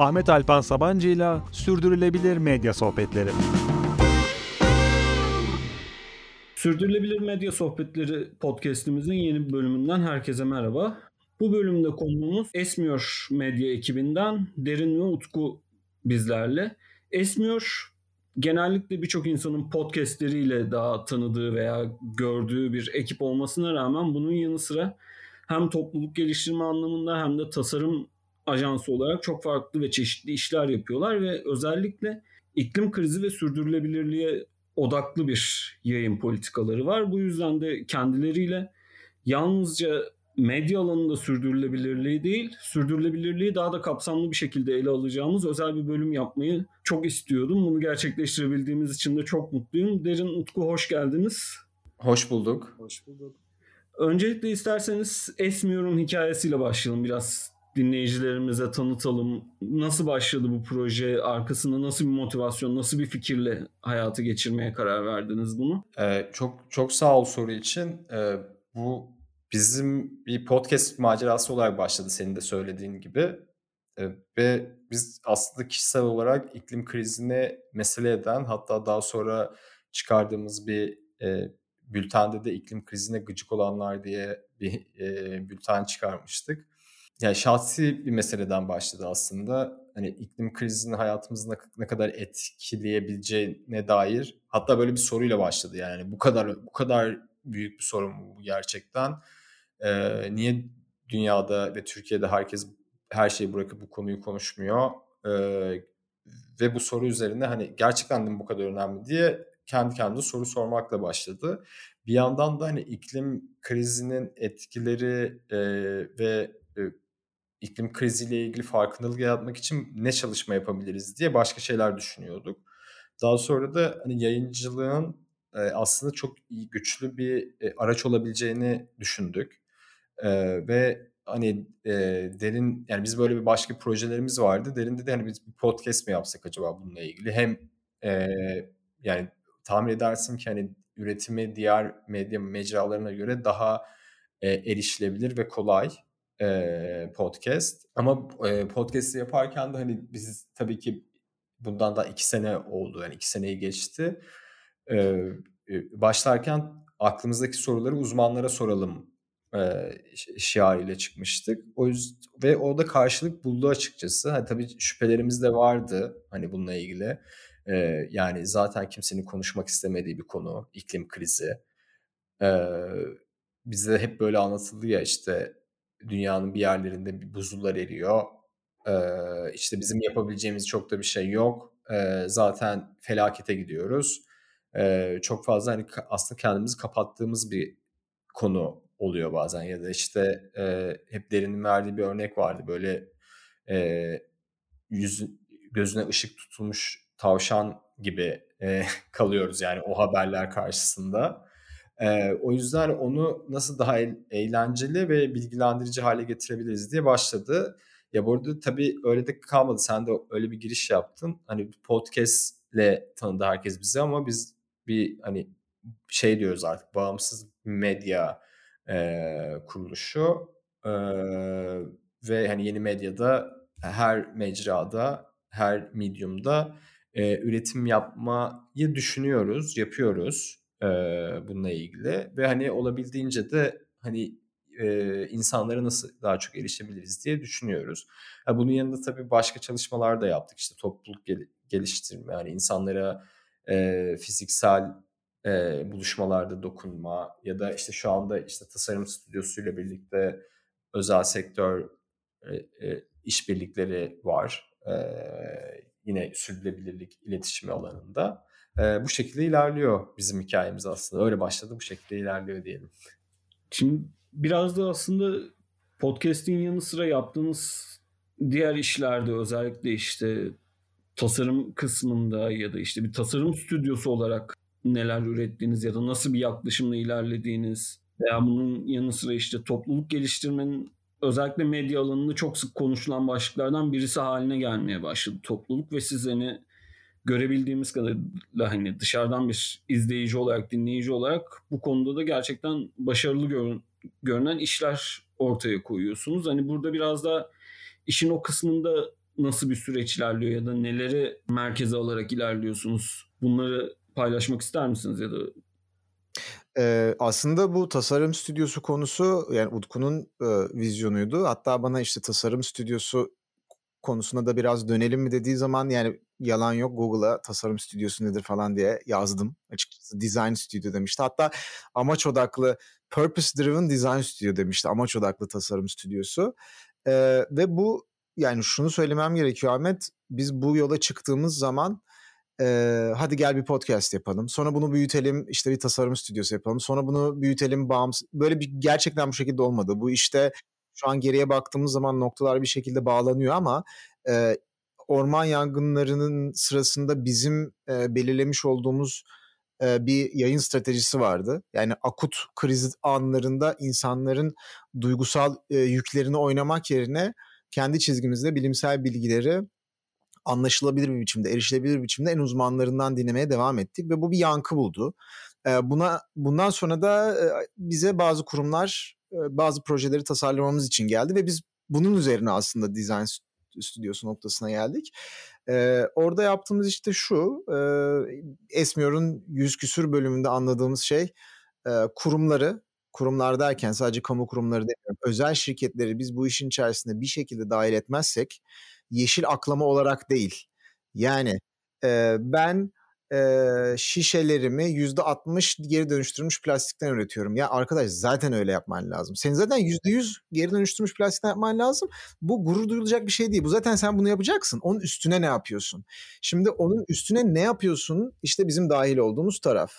Ahmet Alpan Sabancı ile Sürdürülebilir Medya Sohbetleri. Sürdürülebilir Medya Sohbetleri podcast'imizin yeni bir bölümünden herkese merhaba. Bu bölümde konuğumuz Esmiyor Medya ekibinden Derin ve Utku bizlerle. Esmiyor genellikle birçok insanın podcastleriyle daha tanıdığı veya gördüğü bir ekip olmasına rağmen bunun yanı sıra hem topluluk geliştirme anlamında hem de tasarım ajansı olarak çok farklı ve çeşitli işler yapıyorlar ve özellikle iklim krizi ve sürdürülebilirliğe odaklı bir yayın politikaları var. Bu yüzden de kendileriyle yalnızca medya alanında sürdürülebilirliği değil, sürdürülebilirliği daha da kapsamlı bir şekilde ele alacağımız özel bir bölüm yapmayı çok istiyordum. Bunu gerçekleştirebildiğimiz için de çok mutluyum. Derin Utku hoş geldiniz. Hoş bulduk. Hoş bulduk. Öncelikle isterseniz Esmiyor'un hikayesiyle başlayalım. Biraz dinleyicilerimize tanıtalım. Nasıl başladı bu proje? Arkasında nasıl bir motivasyon, nasıl bir fikirle hayatı geçirmeye karar verdiniz bunu? Ee, çok çok sağ ol soru için. Ee, bu bizim bir podcast macerası olarak başladı senin de söylediğin gibi. Ee, ve biz aslında kişisel olarak iklim krizini mesele eden hatta daha sonra çıkardığımız bir e, bültende de iklim krizine gıcık olanlar diye bir e, bülten çıkarmıştık. Yani şahsi bir meseleden başladı aslında. Hani iklim krizinin hayatımızı ne kadar etkileyebileceğine dair hatta böyle bir soruyla başladı yani bu kadar bu kadar büyük bir sorun bu gerçekten. Ee, niye dünyada ve Türkiye'de herkes her şeyi bırakıp bu konuyu konuşmuyor? Ee, ve bu soru üzerine hani gerçekten de bu kadar önemli diye kendi kendine soru sormakla başladı. Bir yandan da hani iklim krizinin etkileri e, ve e, iklim kriziyle ilgili farkındalık yaratmak için ne çalışma yapabiliriz diye başka şeyler düşünüyorduk. Daha sonra da hani yayıncılığın e, aslında çok iyi, güçlü bir e, araç olabileceğini düşündük. E, ve hani e, derin yani biz böyle bir başka projelerimiz vardı. Derin dedi hani biz bir podcast mi yapsak acaba bununla ilgili? Hem e, yani tahmin edersin ki hani üretimi diğer medya mecralarına göre daha e, erişilebilir ve kolay e, podcast. Ama e, podcast'i yaparken de hani biz tabii ki bundan da iki sene oldu. Yani iki seneyi geçti. E, başlarken aklımızdaki soruları uzmanlara soralım e, şiarıyla çıkmıştık. O yüzden ve o da karşılık buldu açıkçası. Hani tabii şüphelerimiz de vardı hani bununla ilgili. E, yani zaten kimsenin konuşmak istemediği bir konu iklim krizi. E, bize hep böyle anlatıldı ya işte dünyanın bir yerlerinde buzullar eriyor. Ee, işte bizim yapabileceğimiz çok da bir şey yok. Ee, zaten felakete gidiyoruz. Ee, çok fazla hani aslında kendimizi kapattığımız bir konu oluyor bazen ya da işte e, hep derinin verdiği bir örnek vardı böyle e, yüz gözüne ışık tutulmuş tavşan gibi e, kalıyoruz yani o haberler karşısında. Ee, o yüzden onu nasıl daha eğlenceli ve bilgilendirici hale getirebiliriz diye başladı. Ya bu arada tabii öyle de kalmadı. Sen de öyle bir giriş yaptın. Hani podcastle tanıdı herkes bizi ama biz bir hani şey diyoruz artık bağımsız medya e, kuruluşu e, ve hani yeni medyada her mecrada her medium'da e, üretim yapmayı düşünüyoruz, yapıyoruz e, bununla ilgili ve hani olabildiğince de hani e, insanlara nasıl daha çok erişebiliriz diye düşünüyoruz. Ha, bunun yanında tabii başka çalışmalar da yaptık işte topluluk gel- geliştirme yani insanlara e, fiziksel e, buluşmalarda dokunma ya da işte şu anda işte tasarım stüdyosuyla birlikte özel sektör e, e, işbirlikleri var. E, yine sürdürülebilirlik iletişimi alanında. E, bu şekilde ilerliyor bizim hikayemiz aslında. Öyle başladı bu şekilde ilerliyor diyelim. Şimdi biraz da aslında podcast'in yanı sıra yaptığınız diğer işlerde özellikle işte tasarım kısmında ya da işte bir tasarım stüdyosu olarak neler ürettiğiniz ya da nasıl bir yaklaşımla ilerlediğiniz veya bunun yanı sıra işte topluluk geliştirmenin özellikle medya alanında çok sık konuşulan başlıklardan birisi haline gelmeye başladı topluluk ve siz hani görebildiğimiz kadarıyla hani dışarıdan bir izleyici olarak, dinleyici olarak bu konuda da gerçekten başarılı görün, görünen işler ortaya koyuyorsunuz. Hani burada biraz da işin o kısmında nasıl bir süreç ilerliyor ya da neleri merkeze alarak ilerliyorsunuz? Bunları paylaşmak ister misiniz ya da Eee, aslında bu tasarım stüdyosu konusu, yani, Utku'nun, ııı, vizyonuydu. Hatta bana, işte, tasarım stüdyosu konusuna da biraz dönelim mi dediği zaman, yani, yalan yok Google'a tasarım stüdyosu nedir falan diye yazdım açıkçası. Design stüdyo demişti. Hatta amaç odaklı purpose driven design studio demişti. Amaç odaklı tasarım stüdyosu. Eee, ve bu, yani, şunu söylemem gerekiyor Ahmet, biz bu yola çıktığımız zaman Eee, hadi gel bir podcast yapalım. Sonra bunu büyütelim, işte bir tasarım stüdyosu yapalım. Sonra bunu büyütelim bağımsız. Böyle bir gerçekten bu şekilde olmadı. Bu işte şu an geriye baktığımız zaman noktalar bir şekilde bağlanıyor ama e, orman yangınlarının sırasında bizim e, belirlemiş olduğumuz e, bir yayın stratejisi vardı. Yani akut kriz anlarında insanların duygusal e, yüklerini oynamak yerine kendi çizgimizde bilimsel bilgileri anlaşılabilir bir biçimde, erişilebilir bir biçimde en uzmanlarından dinlemeye devam ettik ve bu bir yankı buldu. Buna bundan sonra da bize bazı kurumlar bazı projeleri tasarlamamız için geldi ve biz bunun üzerine aslında design stüdyosu noktasına geldik. E, orada yaptığımız işte şu, e, Esmiyor'un yüz küsür bölümünde anladığımız şey e, kurumları, kurumlar derken sadece kamu kurumları demiyorum, özel şirketleri biz bu işin içerisinde bir şekilde dahil etmezsek yeşil aklama olarak değil. Yani e, ben e, şişelerimi yüzde 60 geri dönüştürülmüş plastikten üretiyorum. Ya arkadaş zaten öyle yapman lazım. Senin zaten yüzde 100 geri dönüştürülmüş plastikten yapman lazım. Bu gurur duyulacak bir şey değil. Bu zaten sen bunu yapacaksın. Onun üstüne ne yapıyorsun? Şimdi onun üstüne ne yapıyorsun? İşte bizim dahil olduğumuz taraf.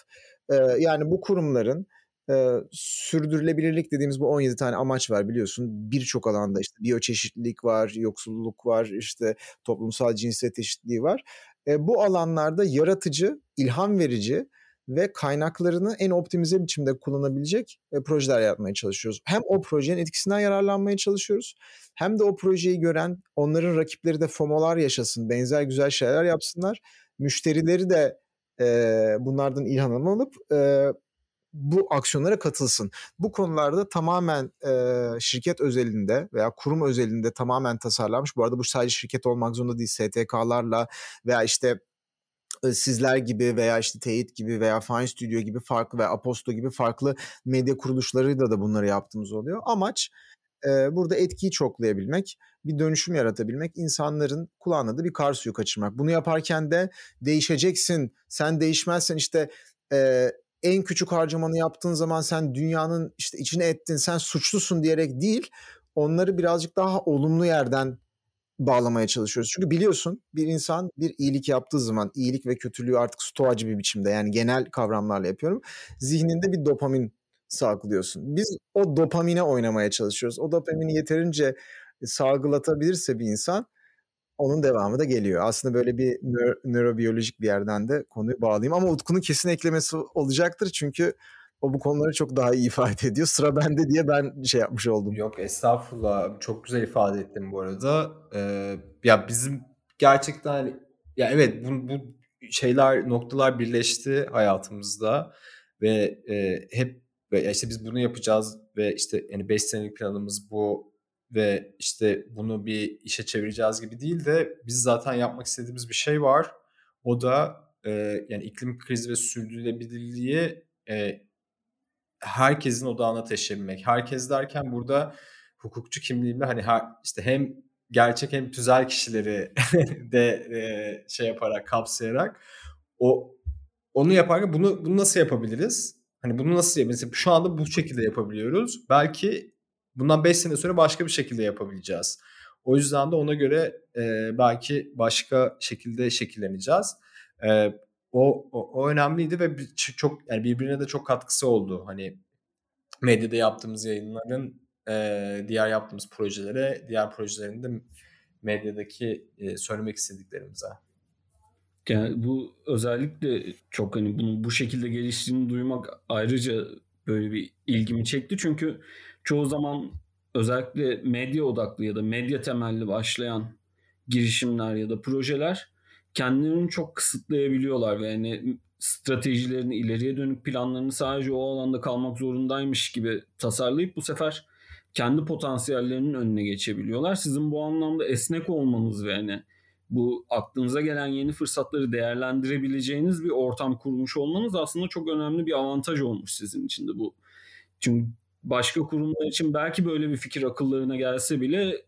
E, yani bu kurumların e, sürdürülebilirlik dediğimiz bu 17 tane amaç var biliyorsun. Birçok alanda işte biyoçeşitlilik var, yoksulluk var, işte toplumsal cinsiyet eşitliği var. E, bu alanlarda yaratıcı, ilham verici ve kaynaklarını en optimize biçimde kullanabilecek e, projeler yapmaya çalışıyoruz. Hem o projenin etkisinden yararlanmaya çalışıyoruz hem de o projeyi gören onların rakipleri de FOMO'lar yaşasın, benzer güzel şeyler yapsınlar. Müşterileri de e, bunlardan ilham alıp e, bu aksiyonlara katılsın. Bu konularda tamamen e, şirket özelinde veya kurum özelinde tamamen tasarlanmış. Bu arada bu sadece şirket olmak zorunda değil. STK'larla veya işte sizler gibi veya işte Teyit gibi veya Fine Studio gibi farklı veya Aposto gibi farklı medya kuruluşlarıyla da bunları yaptığımız oluyor. Amaç e, burada etkiyi çoklayabilmek, bir dönüşüm yaratabilmek, insanların kulağına da bir kar suyu kaçırmak. Bunu yaparken de değişeceksin, sen değişmezsen işte e, en küçük harcamanı yaptığın zaman sen dünyanın işte içine ettin, sen suçlusun diyerek değil, onları birazcık daha olumlu yerden bağlamaya çalışıyoruz. Çünkü biliyorsun bir insan bir iyilik yaptığı zaman iyilik ve kötülüğü artık stoacı bir biçimde yani genel kavramlarla yapıyorum. Zihninde bir dopamin saklıyorsun. Biz o dopamine oynamaya çalışıyoruz. O dopamini yeterince salgılatabilirse bir insan onun devamı da geliyor. Aslında böyle bir nöro, nörobiyolojik bir yerden de konuyu bağlayayım. Ama Utku'nun kesin eklemesi olacaktır. Çünkü o bu konuları çok daha iyi ifade ediyor. Sıra bende diye ben şey yapmış oldum. Yok estağfurullah. Çok güzel ifade ettin bu arada. Ee, ya bizim gerçekten hani, ya evet bu, bu şeyler noktalar birleşti hayatımızda ve e, hep işte biz bunu yapacağız ve işte yani 5 senelik planımız bu ve işte bunu bir işe çevireceğiz gibi değil de biz zaten yapmak istediğimiz bir şey var. O da e, yani iklim krizi ve sürdürülebilirliği e, herkesin odağına taşıyabilmek. Herkes derken burada hukukçu kimliğimle hani her, işte hem gerçek hem tüzel kişileri de e, şey yaparak kapsayarak o onu yaparken bunu bunu nasıl yapabiliriz? Hani bunu nasıl yapabiliriz? Şu anda bu şekilde yapabiliyoruz. Belki bundan 5 sene sonra başka bir şekilde yapabileceğiz. O yüzden de ona göre e, belki başka şekilde şekilleneceğiz. E, o, o, o önemliydi ve çok yani birbirine de çok katkısı oldu. Hani medyada yaptığımız yayınların e, diğer yaptığımız projelere, diğer projelerin de medyadaki e, söylemek istediklerimize. Yani bu özellikle çok hani bunu bu şekilde geliştiğini duymak ayrıca böyle bir ilgimi çekti. Çünkü çoğu zaman özellikle medya odaklı ya da medya temelli başlayan girişimler ya da projeler kendilerini çok kısıtlayabiliyorlar ve yani stratejilerini, ileriye dönük planlarını sadece o alanda kalmak zorundaymış gibi tasarlayıp bu sefer kendi potansiyellerinin önüne geçebiliyorlar. Sizin bu anlamda esnek olmanız ve hani bu aklınıza gelen yeni fırsatları değerlendirebileceğiniz bir ortam kurmuş olmanız aslında çok önemli bir avantaj olmuş sizin için de bu. Çünkü başka kurumlar için belki böyle bir fikir akıllarına gelse bile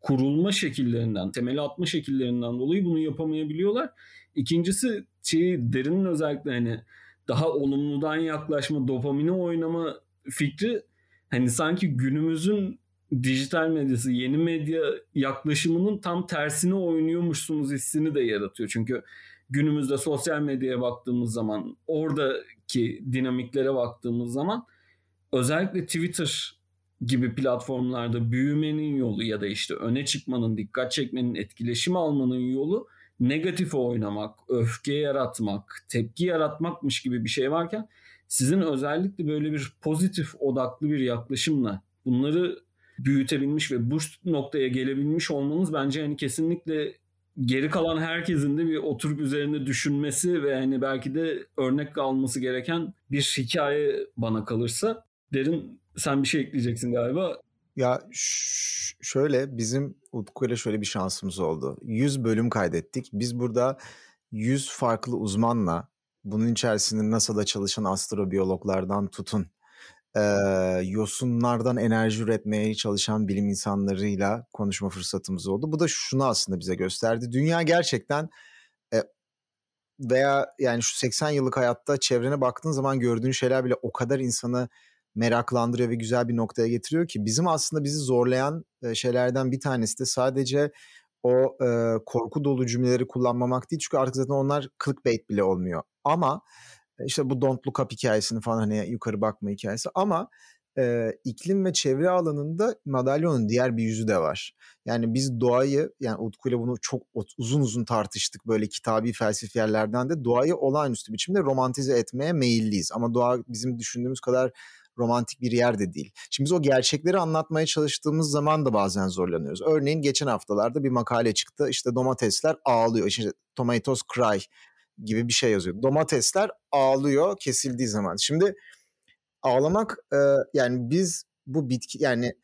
kurulma şekillerinden, temeli atma şekillerinden dolayı bunu yapamayabiliyorlar. İkincisi şey derinin özellikle hani daha olumludan yaklaşma, dopamine oynama fikri hani sanki günümüzün dijital medyası, yeni medya yaklaşımının tam tersine oynuyormuşsunuz hissini de yaratıyor. Çünkü günümüzde sosyal medyaya baktığımız zaman, oradaki dinamiklere baktığımız zaman özellikle Twitter gibi platformlarda büyümenin yolu ya da işte öne çıkmanın, dikkat çekmenin, etkileşim almanın yolu negatif oynamak, öfke yaratmak, tepki yaratmakmış gibi bir şey varken sizin özellikle böyle bir pozitif odaklı bir yaklaşımla bunları büyütebilmiş ve bu noktaya gelebilmiş olmanız bence hani kesinlikle geri kalan herkesin de bir oturup üzerinde düşünmesi ve hani belki de örnek alması gereken bir hikaye bana kalırsa. Derin sen bir şey ekleyeceksin galiba. Ya şöyle bizim Utku ile şöyle bir şansımız oldu. 100 bölüm kaydettik. Biz burada 100 farklı uzmanla bunun içerisinde NASA'da çalışan astrobiyologlardan tutun e, yosunlardan enerji üretmeye çalışan bilim insanlarıyla konuşma fırsatımız oldu. Bu da şunu aslında bize gösterdi. Dünya gerçekten e, veya yani şu 80 yıllık hayatta çevrene baktığın zaman gördüğün şeyler bile o kadar insanı meraklandırıyor ve güzel bir noktaya getiriyor ki bizim aslında bizi zorlayan şeylerden bir tanesi de sadece o e, korku dolu cümleleri kullanmamak değil çünkü artık zaten onlar clickbait bile olmuyor. Ama işte bu don't look up hikayesini falan hani yukarı bakma hikayesi ama e, iklim ve çevre alanında madalyonun diğer bir yüzü de var. Yani biz doğayı yani Utku ile bunu çok uzun uzun tartıştık böyle kitabi felsefi yerlerden de doğayı olağanüstü biçimde romantize etmeye meyilliyiz. Ama doğa bizim düşündüğümüz kadar romantik bir yer de değil. Şimdi biz o gerçekleri anlatmaya çalıştığımız zaman da bazen zorlanıyoruz. Örneğin geçen haftalarda bir makale çıktı. İşte domatesler ağlıyor. İşte tomatoes cry gibi bir şey yazıyor. Domatesler ağlıyor kesildiği zaman. Şimdi ağlamak e, yani biz bu bitki yani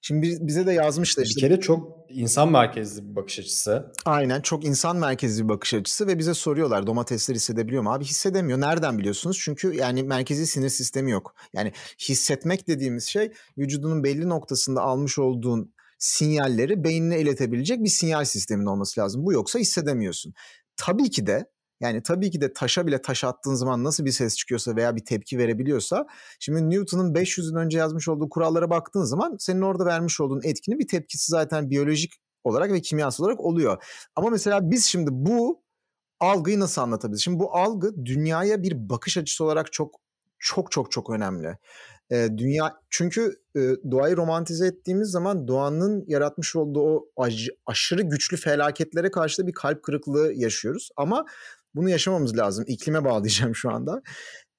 Şimdi bize de yazmışlar işte. Bir kere çok insan merkezli bir bakış açısı. Aynen çok insan merkezli bir bakış açısı ve bize soruyorlar domatesler hissedebiliyor mu? Abi hissedemiyor. Nereden biliyorsunuz? Çünkü yani merkezi sinir sistemi yok. Yani hissetmek dediğimiz şey vücudunun belli noktasında almış olduğun sinyalleri beynine iletebilecek bir sinyal sistemin olması lazım. Bu yoksa hissedemiyorsun. Tabii ki de yani tabii ki de taşa bile taş attığın zaman nasıl bir ses çıkıyorsa veya bir tepki verebiliyorsa şimdi Newton'un 500 yıl önce yazmış olduğu kurallara baktığın zaman senin orada vermiş olduğun etkinin bir tepkisi zaten biyolojik olarak ve kimyasal olarak oluyor. Ama mesela biz şimdi bu algıyı nasıl anlatabiliriz? Şimdi bu algı dünyaya bir bakış açısı olarak çok çok çok çok önemli. Ee, dünya çünkü e, doğayı romantize ettiğimiz zaman doğanın yaratmış olduğu o aş, aşırı güçlü felaketlere karşı da bir kalp kırıklığı yaşıyoruz. Ama bunu yaşamamız lazım. İklime bağlayacağım şu anda.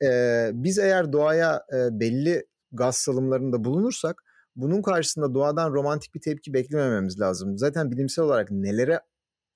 Ee, biz eğer doğaya e, belli gaz salımlarında bulunursak bunun karşısında doğadan romantik bir tepki beklemememiz lazım. Zaten bilimsel olarak nelere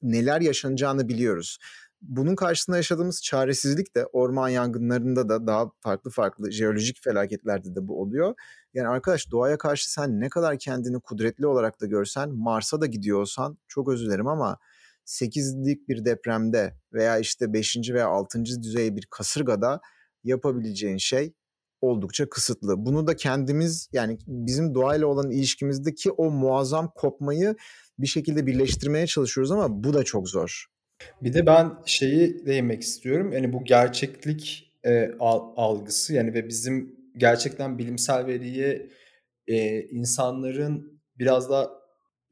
neler yaşanacağını biliyoruz. Bunun karşısında yaşadığımız çaresizlik de orman yangınlarında da daha farklı farklı jeolojik felaketlerde de bu oluyor. Yani arkadaş doğaya karşı sen ne kadar kendini kudretli olarak da görsen Mars'a da gidiyorsan çok özür dilerim ama 8'lik bir depremde veya işte 5. veya 6. düzey bir kasırgada yapabileceğin şey oldukça kısıtlı. Bunu da kendimiz yani bizim doğayla olan ilişkimizdeki o muazzam kopmayı bir şekilde birleştirmeye çalışıyoruz ama bu da çok zor. Bir de ben şeyi değinmek istiyorum. Yani bu gerçeklik e, algısı yani ve bizim gerçekten bilimsel veriyi e, insanların biraz da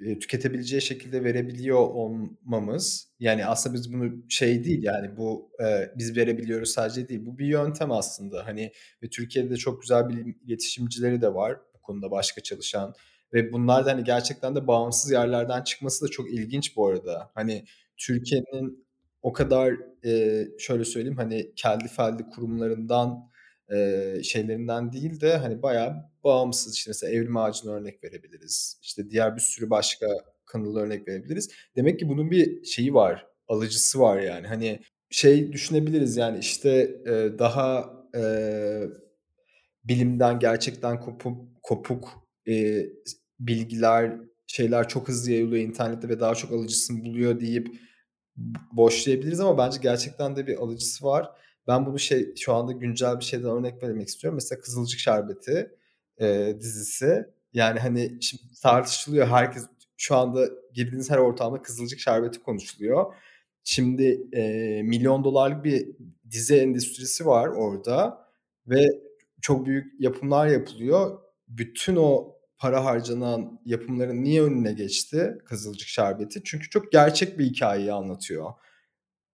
e, tüketebileceği şekilde verebiliyor olmamız yani aslında biz bunu şey değil yani bu e, biz verebiliyoruz sadece değil bu bir yöntem aslında. Hani ve Türkiye'de de çok güzel bilim iletişimcileri de var bu konuda başka çalışan ve bunlar da hani gerçekten de bağımsız yerlerden çıkması da çok ilginç bu arada. Hani Türkiye'nin o kadar e, şöyle söyleyeyim hani keldi feldi kurumlarından e, şeylerinden değil de hani bayağı bağımsız işte mesela evrim ağacına örnek verebiliriz. İşte diğer bir sürü başka kanalı örnek verebiliriz. Demek ki bunun bir şeyi var, alıcısı var yani. Hani şey düşünebiliriz yani işte e, daha e, bilimden gerçekten kopuk, kopuk e, bilgiler, şeyler çok hızlı yayılıyor internette ve daha çok alıcısını buluyor deyip boşlayabiliriz ama bence gerçekten de bir alıcısı var. Ben bunu şey şu anda güncel bir şeyden örnek vermek istiyorum. Mesela Kızılcık Şerbeti e, dizisi. Yani hani şimdi tartışılıyor herkes şu anda girdiğiniz her ortamda Kızılcık Şerbeti konuşuluyor. Şimdi e, milyon dolarlık bir dizi endüstrisi var orada ve çok büyük yapımlar yapılıyor. Bütün o para harcanan yapımların niye önüne geçti Kızılcık Şerbeti? Çünkü çok gerçek bir hikayeyi anlatıyor.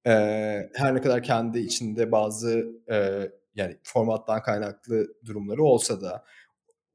Ee, her ne kadar kendi içinde bazı e, yani formattan kaynaklı durumları olsa da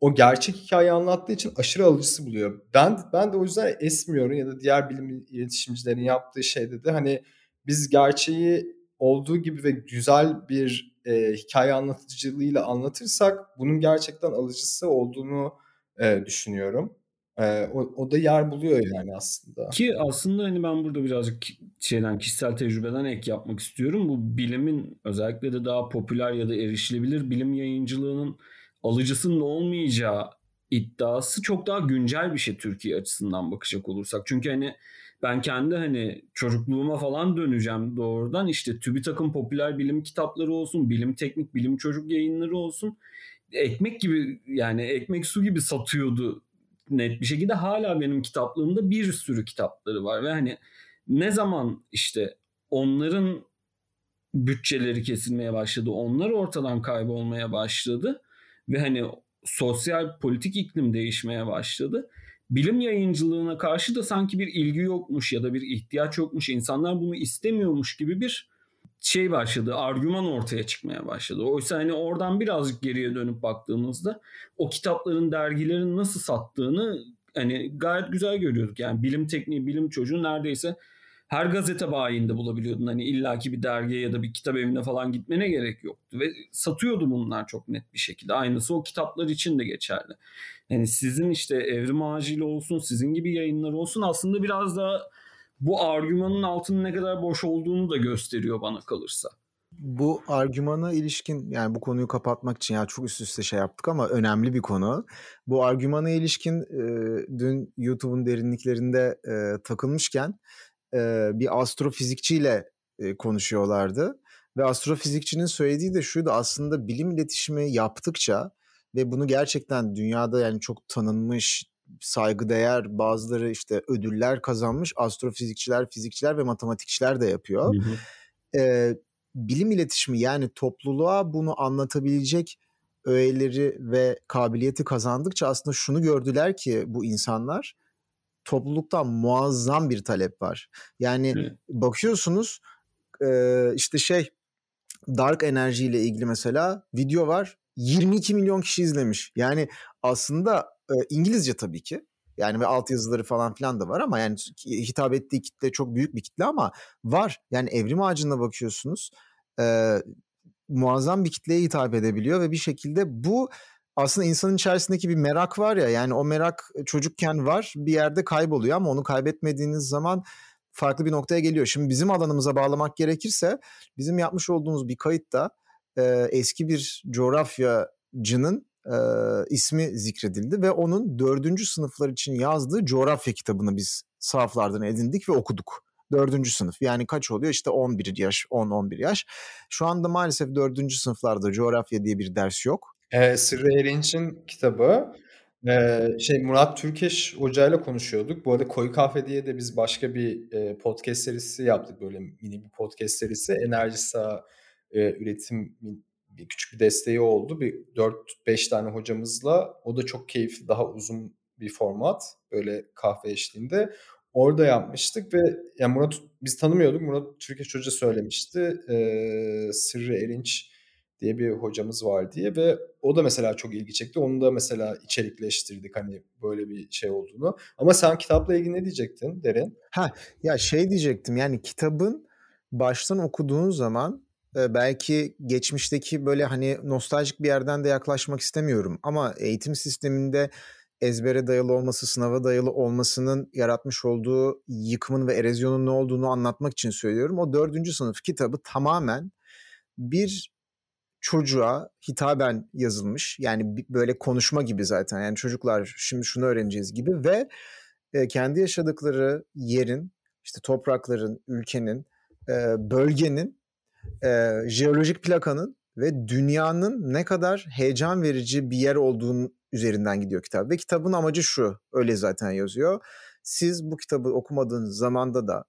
o gerçek hikayeyi anlattığı için aşırı alıcısı buluyor. Ben ben de o yüzden esmiyorum ya da diğer bilim iletişimcilerin yaptığı şeyde de hani biz gerçeği olduğu gibi ve güzel bir e, hikaye anlatıcılığıyla anlatırsak bunun gerçekten alıcısı olduğunu e, düşünüyorum. E, o, o da yer buluyor yani aslında. Ki aslında hani ben burada birazcık şeyden kişisel tecrübeden ek yapmak istiyorum. Bu bilimin özellikle de daha popüler ya da erişilebilir bilim yayıncılığının alıcısının olmayacağı iddiası çok daha güncel bir şey Türkiye açısından bakacak olursak. Çünkü hani ben kendi hani çocukluğuma falan döneceğim doğrudan. İşte TÜBİTAK'ın popüler bilim kitapları olsun, bilim teknik, bilim çocuk yayınları olsun. Ekmek gibi yani ekmek su gibi satıyordu net bir şekilde. Hala benim kitaplığımda bir sürü kitapları var ve hani ne zaman işte onların bütçeleri kesilmeye başladı, onlar ortadan kaybolmaya başladı ve hani sosyal politik iklim değişmeye başladı bilim yayıncılığına karşı da sanki bir ilgi yokmuş ya da bir ihtiyaç yokmuş, insanlar bunu istemiyormuş gibi bir şey başladı, argüman ortaya çıkmaya başladı. Oysa hani oradan birazcık geriye dönüp baktığımızda o kitapların, dergilerin nasıl sattığını hani gayet güzel görüyorduk. Yani bilim tekniği, bilim çocuğu neredeyse her gazete bayinde bulabiliyordun. Hani illaki bir dergiye ya da bir kitap evine falan gitmene gerek yoktu. Ve satıyordu bunlar çok net bir şekilde. Aynısı o kitaplar için de geçerli. Yani sizin işte Evrim Ağacı'yla olsun, sizin gibi yayınlar olsun aslında biraz daha bu argümanın altının ne kadar boş olduğunu da gösteriyor bana kalırsa. Bu argümana ilişkin yani bu konuyu kapatmak için ya çok üst üste şey yaptık ama önemli bir konu. Bu argümana ilişkin e, dün YouTube'un derinliklerinde e, takılmışken e, bir astrofizikçiyle e, konuşuyorlardı. Ve astrofizikçinin söylediği de şuydu aslında bilim iletişimi yaptıkça ve bunu gerçekten dünyada yani çok tanınmış, saygıdeğer bazıları işte ödüller kazanmış astrofizikçiler, fizikçiler ve matematikçiler de yapıyor. Hı hı. Ee, bilim iletişimi yani topluluğa bunu anlatabilecek öğeleri ve kabiliyeti kazandıkça aslında şunu gördüler ki bu insanlar topluluktan muazzam bir talep var. Yani Hı. bakıyorsunuz işte şey dark enerji ile ilgili mesela video var 22 milyon kişi izlemiş. Yani aslında İngilizce tabii ki. Yani ve altyazıları falan filan da var ama yani hitap ettiği kitle çok büyük bir kitle ama var. Yani evrim ağacına bakıyorsunuz. E, muazzam bir kitleye hitap edebiliyor ve bir şekilde bu aslında insanın içerisindeki bir merak var ya yani o merak çocukken var bir yerde kayboluyor ama onu kaybetmediğiniz zaman farklı bir noktaya geliyor. Şimdi bizim alanımıza bağlamak gerekirse bizim yapmış olduğumuz bir kayıtta e, eski bir coğrafyacının e, ismi zikredildi ve onun dördüncü sınıflar için yazdığı coğrafya kitabını biz sahaflardan edindik ve okuduk. Dördüncü sınıf yani kaç oluyor işte 11 yaş 10-11 yaş. Şu anda maalesef dördüncü sınıflarda coğrafya diye bir ders yok. Ee, Sırrı Erinç'in kitabı ee, şey Murat Türkeş hocayla konuşuyorduk. Bu arada Koyu Kahve diye de biz başka bir e, podcast serisi yaptık böyle mini bir podcast serisi. Enerji e, üretim bir küçük bir desteği oldu. Bir 4-5 tane hocamızla. O da çok keyifli, daha uzun bir format. Böyle kahve eşliğinde. Orada yapmıştık ve yani Murat biz tanımıyorduk. Murat Türkiye Hoca söylemişti. Ee, Sırrı Erinç diye bir hocamız var diye ve o da mesela çok ilgi çekti. Onu da mesela içerikleştirdik hani böyle bir şey olduğunu. Ama sen kitapla ilgili ne diyecektin Derin? Ha ya şey diyecektim yani kitabın baştan okuduğun zaman belki geçmişteki böyle hani nostaljik bir yerden de yaklaşmak istemiyorum ama eğitim sisteminde ezbere dayalı olması, sınava dayalı olmasının yaratmış olduğu yıkımın ve erozyonun ne olduğunu anlatmak için söylüyorum. O dördüncü sınıf kitabı tamamen bir çocuğa hitaben yazılmış. Yani böyle konuşma gibi zaten. Yani çocuklar şimdi şunu öğreneceğiz gibi ve e, kendi yaşadıkları yerin, işte toprakların, ülkenin, e, bölgenin, e, jeolojik plakanın ve dünyanın ne kadar heyecan verici bir yer olduğunu üzerinden gidiyor kitap. Ve kitabın amacı şu, öyle zaten yazıyor. Siz bu kitabı okumadığınız zamanda da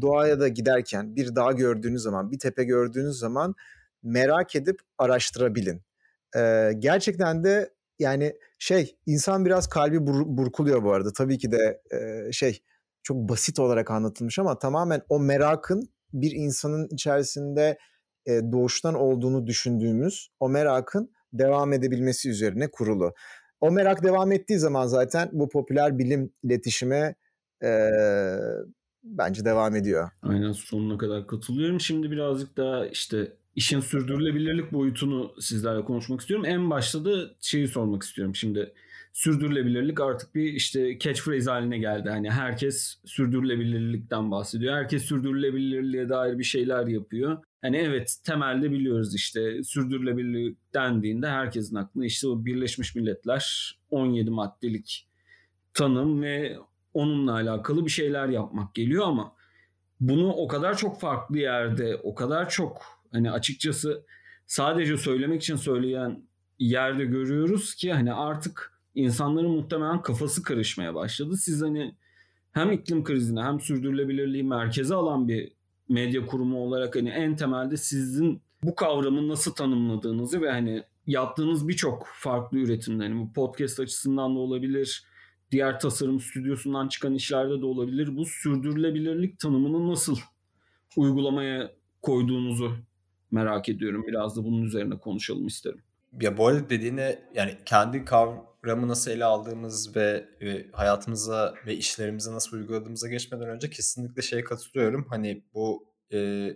doğaya da giderken bir dağ gördüğünüz zaman, bir tepe gördüğünüz zaman merak edip araştırabilin. Ee, gerçekten de yani şey insan biraz kalbi bur- burkuluyor bu arada. Tabii ki de e, şey çok basit olarak anlatılmış ama tamamen o merakın bir insanın içerisinde e, doğuştan olduğunu düşündüğümüz o merakın devam edebilmesi üzerine kurulu. O merak devam ettiği zaman zaten bu popüler bilim iletişime e, bence devam ediyor. Aynen sonuna kadar katılıyorum. Şimdi birazcık daha işte işin sürdürülebilirlik boyutunu sizlerle konuşmak istiyorum. En başta da şeyi sormak istiyorum. Şimdi sürdürülebilirlik artık bir işte catchphrase haline geldi. Hani herkes sürdürülebilirlikten bahsediyor. Herkes sürdürülebilirliğe dair bir şeyler yapıyor. Hani evet temelde biliyoruz işte sürdürülebilirlik dendiğinde herkesin aklına işte o Birleşmiş Milletler 17 maddelik tanım ve onunla alakalı bir şeyler yapmak geliyor ama bunu o kadar çok farklı yerde, o kadar çok hani açıkçası sadece söylemek için söyleyen yerde görüyoruz ki hani artık insanların muhtemelen kafası karışmaya başladı. Siz hani hem iklim krizine hem sürdürülebilirliği merkeze alan bir medya kurumu olarak hani en temelde sizin bu kavramı nasıl tanımladığınızı ve hani yaptığınız birçok farklı üretimde hani bu podcast açısından da olabilir, diğer tasarım stüdyosundan çıkan işlerde de olabilir. Bu sürdürülebilirlik tanımını nasıl uygulamaya koyduğunuzu merak ediyorum. Biraz da bunun üzerine konuşalım isterim. Ya bu arada dediğine yani kendi kavramı nasıl ele aldığımız ve, ve hayatımıza ve işlerimize nasıl uyguladığımıza geçmeden önce kesinlikle şeye katılıyorum. Hani bu e,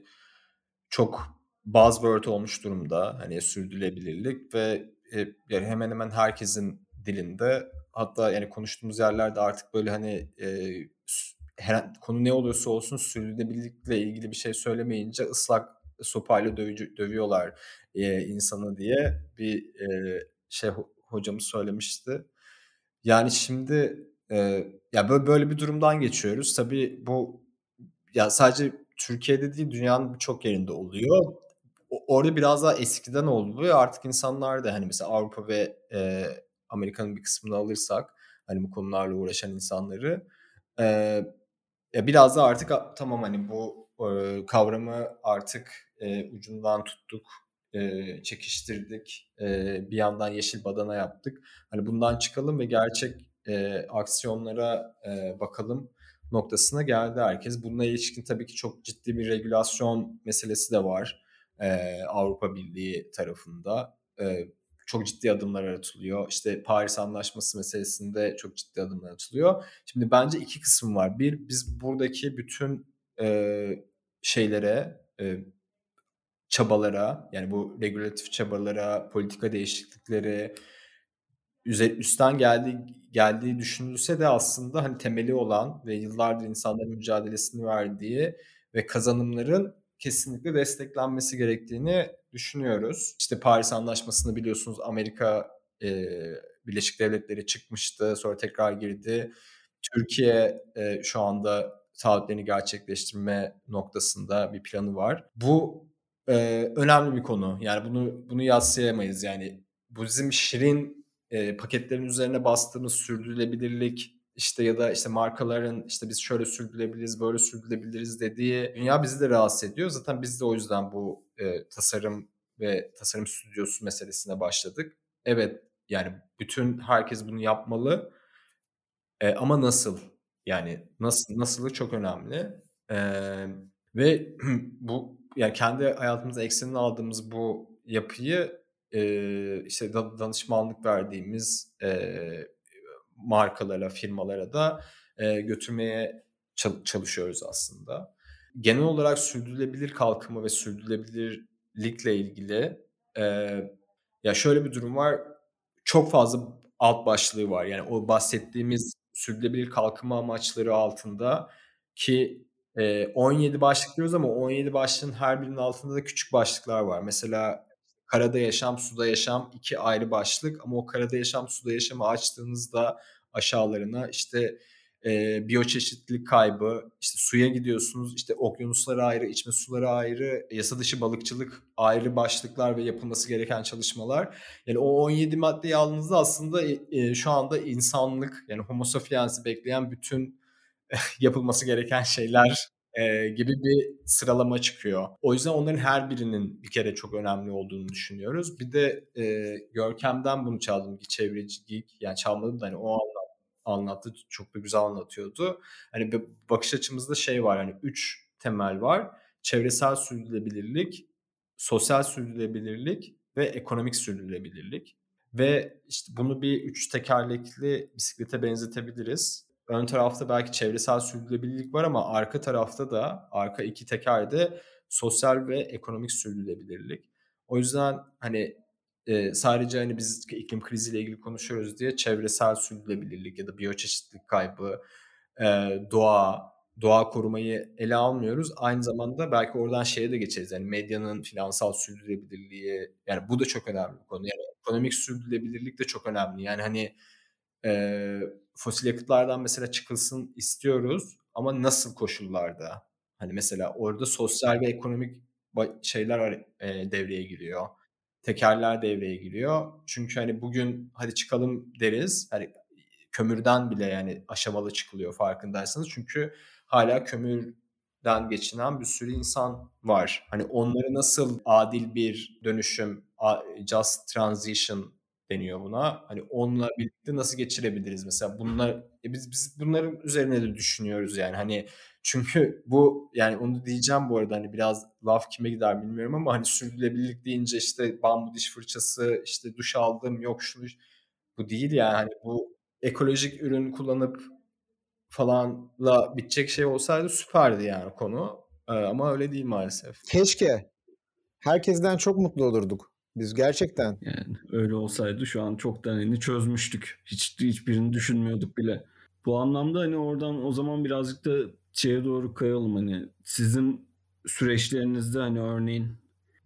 çok buzzword olmuş durumda. Hani sürdürülebilirlik ve e, yani hemen hemen herkesin dilinde hatta yani konuştuğumuz yerlerde artık böyle hani e, her, konu ne oluyorsa olsun sürdürülebilirlikle ilgili bir şey söylemeyince ıslak sopayla dövücü, dövüyorlar e, insanı diye bir e, şey hocamız söylemişti. Yani şimdi e, ya böyle böyle bir durumdan geçiyoruz. Tabii bu ya sadece Türkiye'de değil dünyanın birçok yerinde oluyor. Orada biraz daha eskiden oldu ve artık insanlar da hani mesela Avrupa ve e, Amerika'nın bir kısmını alırsak hani bu konularla uğraşan insanları e, ya biraz da artık tamam hani bu kavramı artık e, ucundan tuttuk, e, çekiştirdik, e, bir yandan yeşil badana yaptık. Hani bundan çıkalım ve gerçek e, aksiyonlara e, bakalım noktasına geldi herkes. Bununla ilişkin tabii ki çok ciddi bir regülasyon meselesi de var e, Avrupa Birliği tarafında. E, çok ciddi adımlar atılıyor. İşte Paris Anlaşması meselesinde çok ciddi adımlar atılıyor. Şimdi bence iki kısım var. Bir, biz buradaki bütün e, şeylere, e, çabalara, yani bu regülatif çabalara, politika değişiklikleri üstten geldiği geldiği düşünülse de aslında hani temeli olan ve yıllardır insanların mücadelesini verdiği ve kazanımların kesinlikle desteklenmesi gerektiğini düşünüyoruz. İşte Paris Anlaşması'nı biliyorsunuz Amerika e, Birleşik Devletleri çıkmıştı, sonra tekrar girdi. Türkiye e, şu anda taahhütlerini gerçekleştirme noktasında bir planı var. Bu e, önemli bir konu. Yani bunu bunu yatsıyamayız. Yani bu bizim şirin e, paketlerin üzerine bastığımız sürdürülebilirlik işte ya da işte markaların işte biz şöyle sürdürülebiliriz, böyle sürdürülebiliriz dediği dünya bizi de rahatsız ediyor. Zaten biz de o yüzden bu e, tasarım ve tasarım stüdyosu meselesine başladık. Evet yani bütün herkes bunu yapmalı. E, ama nasıl? Yani nasıl nasılı çok önemli. E, ve bu yani kendi hayatımıza eksenini aldığımız bu yapıyı e, işte danışmanlık verdiğimiz e, markalara, firmalara da e, götürmeye çalışıyoruz aslında. Genel olarak sürdürülebilir kalkınma ve sürdürülebilirlikle ilgili e, ya şöyle bir durum var. Çok fazla alt başlığı var. Yani o bahsettiğimiz sürdürülebilir kalkınma amaçları altında ki e, 17 başlık diyoruz ama 17 başlığın her birinin altında da küçük başlıklar var. Mesela karada yaşam, suda yaşam iki ayrı başlık ama o karada yaşam, suda yaşamı açtığınızda aşağılarına işte e, biyoçeşitlilik kaybı, işte suya gidiyorsunuz, işte okyanuslara ayrı, içme suları ayrı, yasa dışı balıkçılık ayrı başlıklar ve yapılması gereken çalışmalar. Yani o 17 maddeyi aldığınızda aslında e, şu anda insanlık yani homo sapiens'i bekleyen bütün yapılması gereken şeyler e, gibi bir sıralama çıkıyor. O yüzden onların her birinin bir kere çok önemli olduğunu düşünüyoruz. Bir de e, Görkem'den bunu çaldım çevreci geek yani çalmadım da hani o anlamda anlattı. Çok da güzel anlatıyordu. Hani bir bakış açımızda şey var hani üç temel var. Çevresel sürdürülebilirlik, sosyal sürdürülebilirlik ve ekonomik sürdürülebilirlik. Ve işte bunu bir üç tekerlekli bisiklete benzetebiliriz. Ön tarafta belki çevresel sürdürülebilirlik var ama arka tarafta da arka iki tekerde sosyal ve ekonomik sürdürülebilirlik. O yüzden hani e, sadece hani biz iklim kriziyle ilgili konuşuyoruz diye çevresel sürdürülebilirlik ya da biyoçeşitlilik kaybı, e, doğa, doğa korumayı ele almıyoruz. Aynı zamanda belki oradan şeye de geçeriz. Yani medyanın finansal sürdürülebilirliği yani bu da çok önemli bir konu. Yani ekonomik sürdürülebilirlik de çok önemli. Yani hani e, fosil yakıtlardan mesela çıkılsın istiyoruz ama nasıl koşullarda? Hani mesela orada sosyal ve ekonomik şeyler e, devreye giriyor tekerler devreye giriyor. Çünkü hani bugün hadi çıkalım deriz. Hani kömürden bile yani aşamalı çıkılıyor farkındaysanız. Çünkü hala kömürden geçinen bir sürü insan var. Hani onları nasıl adil bir dönüşüm, just transition deniyor buna. Hani onunla birlikte nasıl geçirebiliriz mesela bunlar e biz biz bunların üzerine de düşünüyoruz yani hani çünkü bu yani onu diyeceğim bu arada hani biraz laf kime gider bilmiyorum ama hani sürdürülebilirlik deyince işte bambu diş fırçası işte duş aldım yok şu bu değil yani hani bu ekolojik ürün kullanıp falanla bitecek şey olsaydı süperdi yani konu. Ee, ama öyle değil maalesef. Keşke. Herkesten çok mutlu olurduk. Biz gerçekten. Yani öyle olsaydı şu an çoktan hani çözmüştük. Hiç hiçbirini düşünmüyorduk bile. Bu anlamda hani oradan o zaman birazcık da şeye doğru kayalım hani sizin süreçlerinizde hani örneğin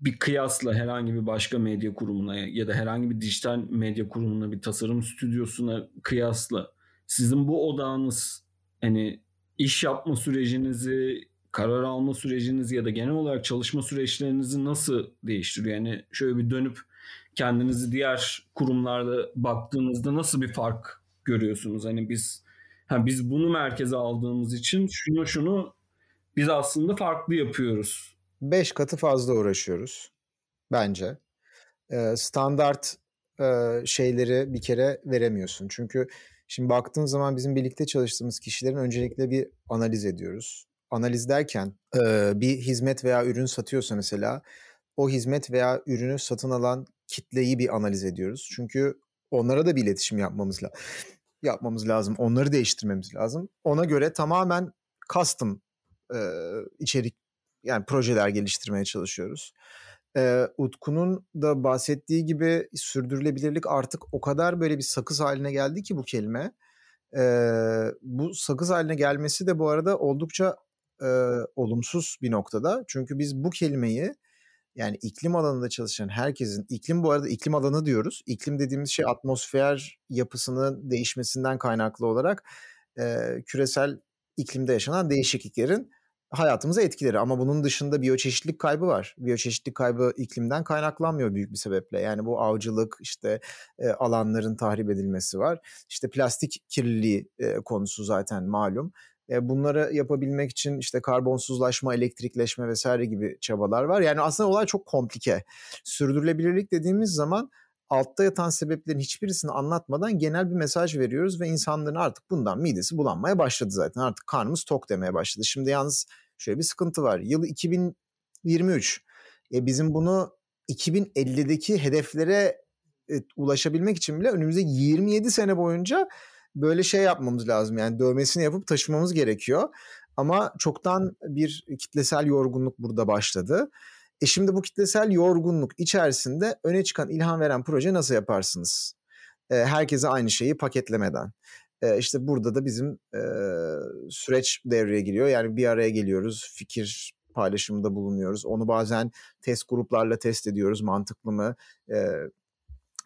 bir kıyasla herhangi bir başka medya kurumuna ya da herhangi bir dijital medya kurumuna bir tasarım stüdyosuna kıyasla sizin bu odağınız hani iş yapma sürecinizi karar alma süreciniz ya da genel olarak çalışma süreçlerinizi nasıl değiştiriyor? Yani şöyle bir dönüp kendinizi diğer kurumlarda baktığınızda nasıl bir fark görüyorsunuz? Hani biz ha biz bunu merkeze aldığımız için şunu şunu biz aslında farklı yapıyoruz. Beş katı fazla uğraşıyoruz bence. Ee, standart e, şeyleri bir kere veremiyorsun. Çünkü şimdi baktığın zaman bizim birlikte çalıştığımız kişilerin öncelikle bir analiz ediyoruz analiz derken e, bir hizmet veya ürün satıyorsa mesela o hizmet veya ürünü satın alan kitleyi bir analiz ediyoruz. Çünkü onlara da bir iletişim yapmamız lazım. Yapmamız lazım. Onları değiştirmemiz lazım. Ona göre tamamen custom e, içerik yani projeler geliştirmeye çalışıyoruz. E, Utku'nun da bahsettiği gibi sürdürülebilirlik artık o kadar böyle bir sakız haline geldi ki bu kelime. E, bu sakız haline gelmesi de bu arada oldukça e, olumsuz bir noktada. Çünkü biz bu kelimeyi yani iklim alanında çalışan herkesin iklim bu arada iklim alanı diyoruz. İklim dediğimiz şey atmosfer yapısının değişmesinden kaynaklı olarak e, küresel iklimde yaşanan değişikliklerin hayatımıza etkileri ama bunun dışında biyoçeşitlik kaybı var. Biyoçeşitlik kaybı iklimden kaynaklanmıyor büyük bir sebeple. Yani bu avcılık işte e, alanların tahrip edilmesi var. İşte plastik kirliliği e, konusu zaten malum. E, bunları yapabilmek için işte karbonsuzlaşma, elektrikleşme vesaire gibi çabalar var. Yani aslında olay çok komplike. Sürdürülebilirlik dediğimiz zaman altta yatan sebeplerin hiçbirisini anlatmadan genel bir mesaj veriyoruz ve insanların artık bundan midesi bulanmaya başladı zaten. Artık karnımız tok demeye başladı. Şimdi yalnız şöyle bir sıkıntı var. Yıl 2023. E bizim bunu 2050'deki hedeflere e, ulaşabilmek için bile önümüzde 27 sene boyunca böyle şey yapmamız lazım. Yani dövmesini yapıp taşımamız gerekiyor. Ama çoktan bir kitlesel yorgunluk burada başladı. E şimdi bu kitlesel yorgunluk içerisinde öne çıkan ilham veren proje nasıl yaparsınız? E, herkese aynı şeyi paketlemeden. E, işte burada da bizim e, süreç devreye giriyor. Yani bir araya geliyoruz, fikir paylaşımında bulunuyoruz. Onu bazen test gruplarla test ediyoruz. Mantıklı mı? E,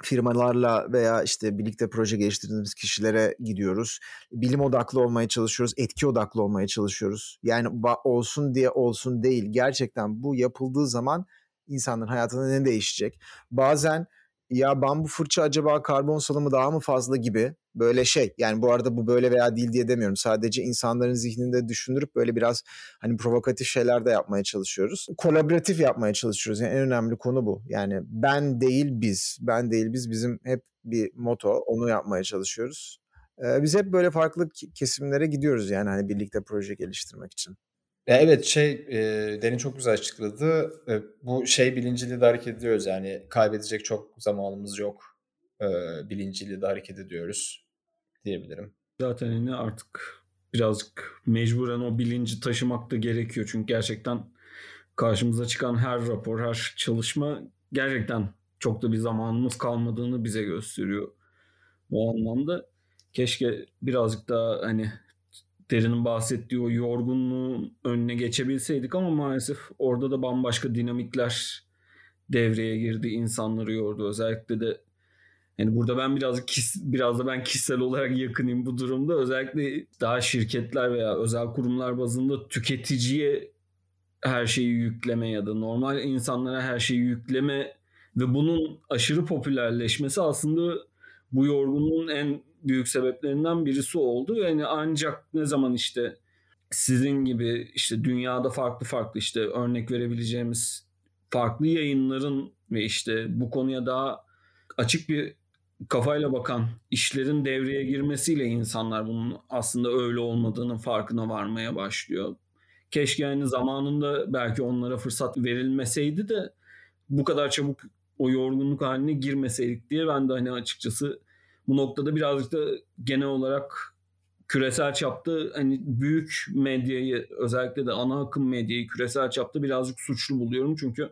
firmalarla veya işte birlikte proje geliştirdiğimiz kişilere gidiyoruz. Bilim odaklı olmaya çalışıyoruz, etki odaklı olmaya çalışıyoruz. Yani olsun diye olsun değil. Gerçekten bu yapıldığı zaman insanların hayatında ne değişecek? Bazen ya ben bu fırça acaba karbon salımı daha mı fazla gibi böyle şey yani bu arada bu böyle veya değil diye demiyorum. Sadece insanların zihninde düşündürüp böyle biraz hani provokatif şeyler de yapmaya çalışıyoruz. Kolaboratif yapmaya çalışıyoruz. Yani en önemli konu bu. Yani ben değil biz. Ben değil biz bizim hep bir moto. Onu yapmaya çalışıyoruz. Ee, biz hep böyle farklı kesimlere gidiyoruz yani hani birlikte proje geliştirmek için. Evet şey e, Derin çok güzel açıkladı. E, bu şey bilinciyle de hareket ediyoruz. Yani kaybedecek çok zamanımız yok. E, bilinciyle de hareket ediyoruz diyebilirim. Zaten yine artık birazcık mecburen o bilinci taşımak da gerekiyor. Çünkü gerçekten karşımıza çıkan her rapor, her çalışma gerçekten çok da bir zamanımız kalmadığını bize gösteriyor. Bu anlamda keşke birazcık daha hani Derin'in bahsettiği o yorgunluğun önüne geçebilseydik ama maalesef orada da bambaşka dinamikler devreye girdi. insanları yordu. Özellikle de yani burada ben birazcık biraz da ben kişisel olarak yakınım bu durumda. Özellikle daha şirketler veya özel kurumlar bazında tüketiciye her şeyi yükleme ya da normal insanlara her şeyi yükleme ve bunun aşırı popülerleşmesi aslında bu yorgunluğun en büyük sebeplerinden birisi oldu. Yani ancak ne zaman işte sizin gibi işte dünyada farklı farklı işte örnek verebileceğimiz farklı yayınların ve işte bu konuya daha açık bir kafayla bakan işlerin devreye girmesiyle insanlar bunun aslında öyle olmadığının farkına varmaya başlıyor. Keşke yani zamanında belki onlara fırsat verilmeseydi de bu kadar çabuk o yorgunluk haline girmeseydik diye ben de hani açıkçası bu noktada birazcık da genel olarak küresel çapta hani büyük medyayı özellikle de ana akım medyayı küresel çapta birazcık suçlu buluyorum. Çünkü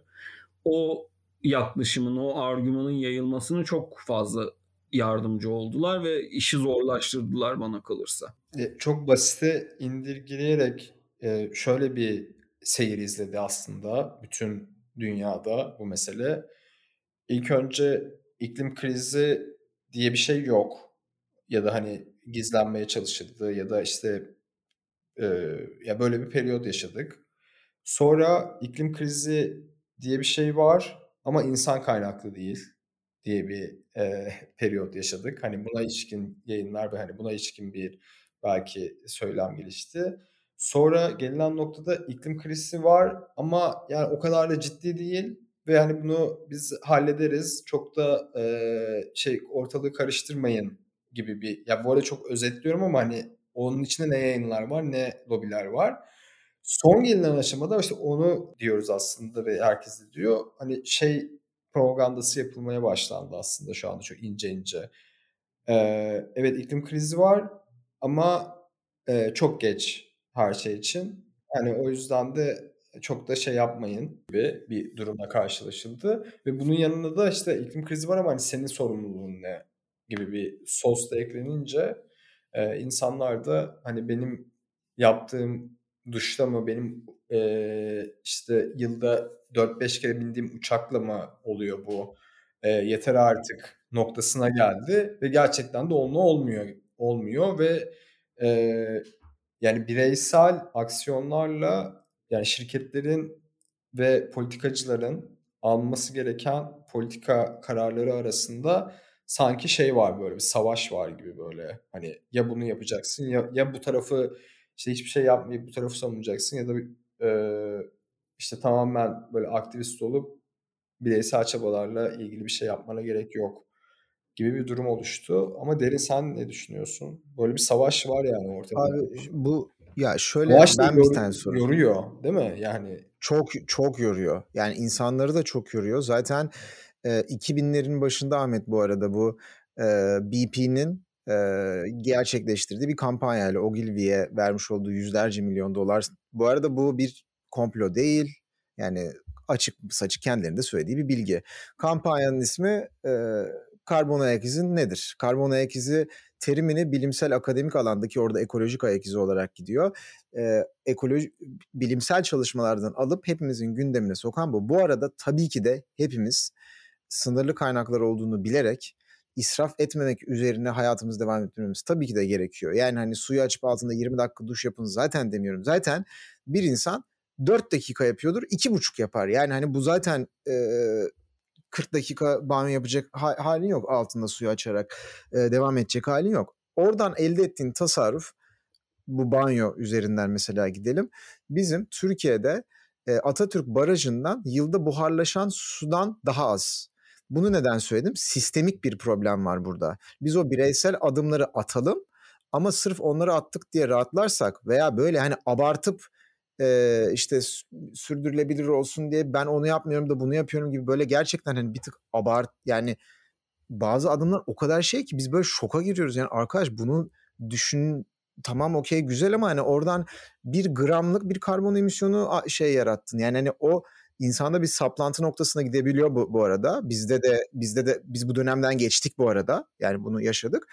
o yaklaşımın, o argümanın yayılmasını çok fazla yardımcı oldular ve işi zorlaştırdılar bana kalırsa. E, çok basite indirgileyerek e, şöyle bir seyir izledi aslında bütün dünyada bu mesele. İlk önce iklim krizi diye bir şey yok. Ya da hani gizlenmeye çalışıldı ya da işte e, ya böyle bir periyot yaşadık. Sonra iklim krizi diye bir şey var ama insan kaynaklı değil diye bir e, periyot yaşadık. Hani buna ilişkin yayınlar ve hani buna ilişkin bir belki söylem gelişti. Sonra gelinen noktada iklim krizi var ama yani o kadar da ciddi değil ve hani bunu biz hallederiz. Çok da e, şey ortalığı karıştırmayın gibi bir. Ya bu arada çok özetliyorum ama hani onun içinde ne yayınlar var ne lobiler var. Son gelinen aşamada işte onu diyoruz aslında ve herkes de diyor. Hani şey propagandası yapılmaya başlandı aslında şu anda çok ince ince. Ee, evet iklim krizi var ama e, çok geç her şey için. Yani o yüzden de çok da şey yapmayın gibi bir durumla karşılaşıldı. Ve bunun yanında da işte iklim krizi var ama hani senin sorumluluğun ne gibi bir sos da eklenince e, insanlar da hani benim yaptığım duşta mı? Benim e, işte yılda 4-5 kere bindiğim uçakla mı oluyor bu? E, yeter artık noktasına geldi ve gerçekten de onunla olmuyor olmuyor ve e, yani bireysel aksiyonlarla yani şirketlerin ve politikacıların alması gereken politika kararları arasında sanki şey var böyle bir savaş var gibi böyle. Hani ya bunu yapacaksın ya, ya bu tarafı işte hiçbir şey yapmayıp bu tarafı savunacaksın ya da e, işte tamamen böyle aktivist olup bireysel çabalarla ilgili bir şey yapmana gerek yok gibi bir durum oluştu. Ama Derin sen ne düşünüyorsun? Böyle bir savaş var yani ortada. Abi bu ya şöyle Savaş ben bir tane soru. Yoruyor değil mi? Yani çok çok yoruyor. Yani insanları da çok yoruyor. Zaten e, 2000'lerin başında Ahmet bu arada bu e, BP'nin e, gerçekleştirdiği bir kampanyayla Ogilvy'ye vermiş olduğu yüzlerce milyon dolar. Bu arada bu bir komplo değil. Yani açık saçık kendilerinde söylediği bir bilgi. Kampanyanın ismi e, karbon ayak izi nedir? Karbon ayak izi terimini bilimsel akademik alandaki orada ekolojik ayak izi olarak gidiyor. E, ekoloji bilimsel çalışmalardan alıp hepimizin gündemine sokan bu. Bu arada tabii ki de hepimiz sınırlı kaynaklar olduğunu bilerek israf etmemek üzerine hayatımızı devam ettirmemiz tabii ki de gerekiyor. Yani hani suyu açıp altında 20 dakika duş yapın zaten demiyorum. Zaten bir insan 4 dakika yapıyordur, 2,5 yapar. Yani hani bu zaten e, 40 dakika banyo yapacak ha- halin yok altında suyu açarak e, devam edecek halin yok. Oradan elde ettiğin tasarruf bu banyo üzerinden mesela gidelim. Bizim Türkiye'de e, Atatürk Barajı'ndan yılda buharlaşan sudan daha az. Bunu neden söyledim? Sistemik bir problem var burada. Biz o bireysel adımları atalım ama sırf onları attık diye rahatlarsak veya böyle hani abartıp e, işte sürdürülebilir olsun diye ben onu yapmıyorum da bunu yapıyorum gibi böyle gerçekten hani bir tık abart yani bazı adımlar o kadar şey ki biz böyle şoka giriyoruz. Yani arkadaş bunu düşün tamam okey güzel ama hani oradan bir gramlık bir karbon emisyonu şey yarattın. Yani hani o insanda bir saplantı noktasına gidebiliyor bu, bu arada. Bizde de bizde de biz bu dönemden geçtik bu arada. Yani bunu yaşadık.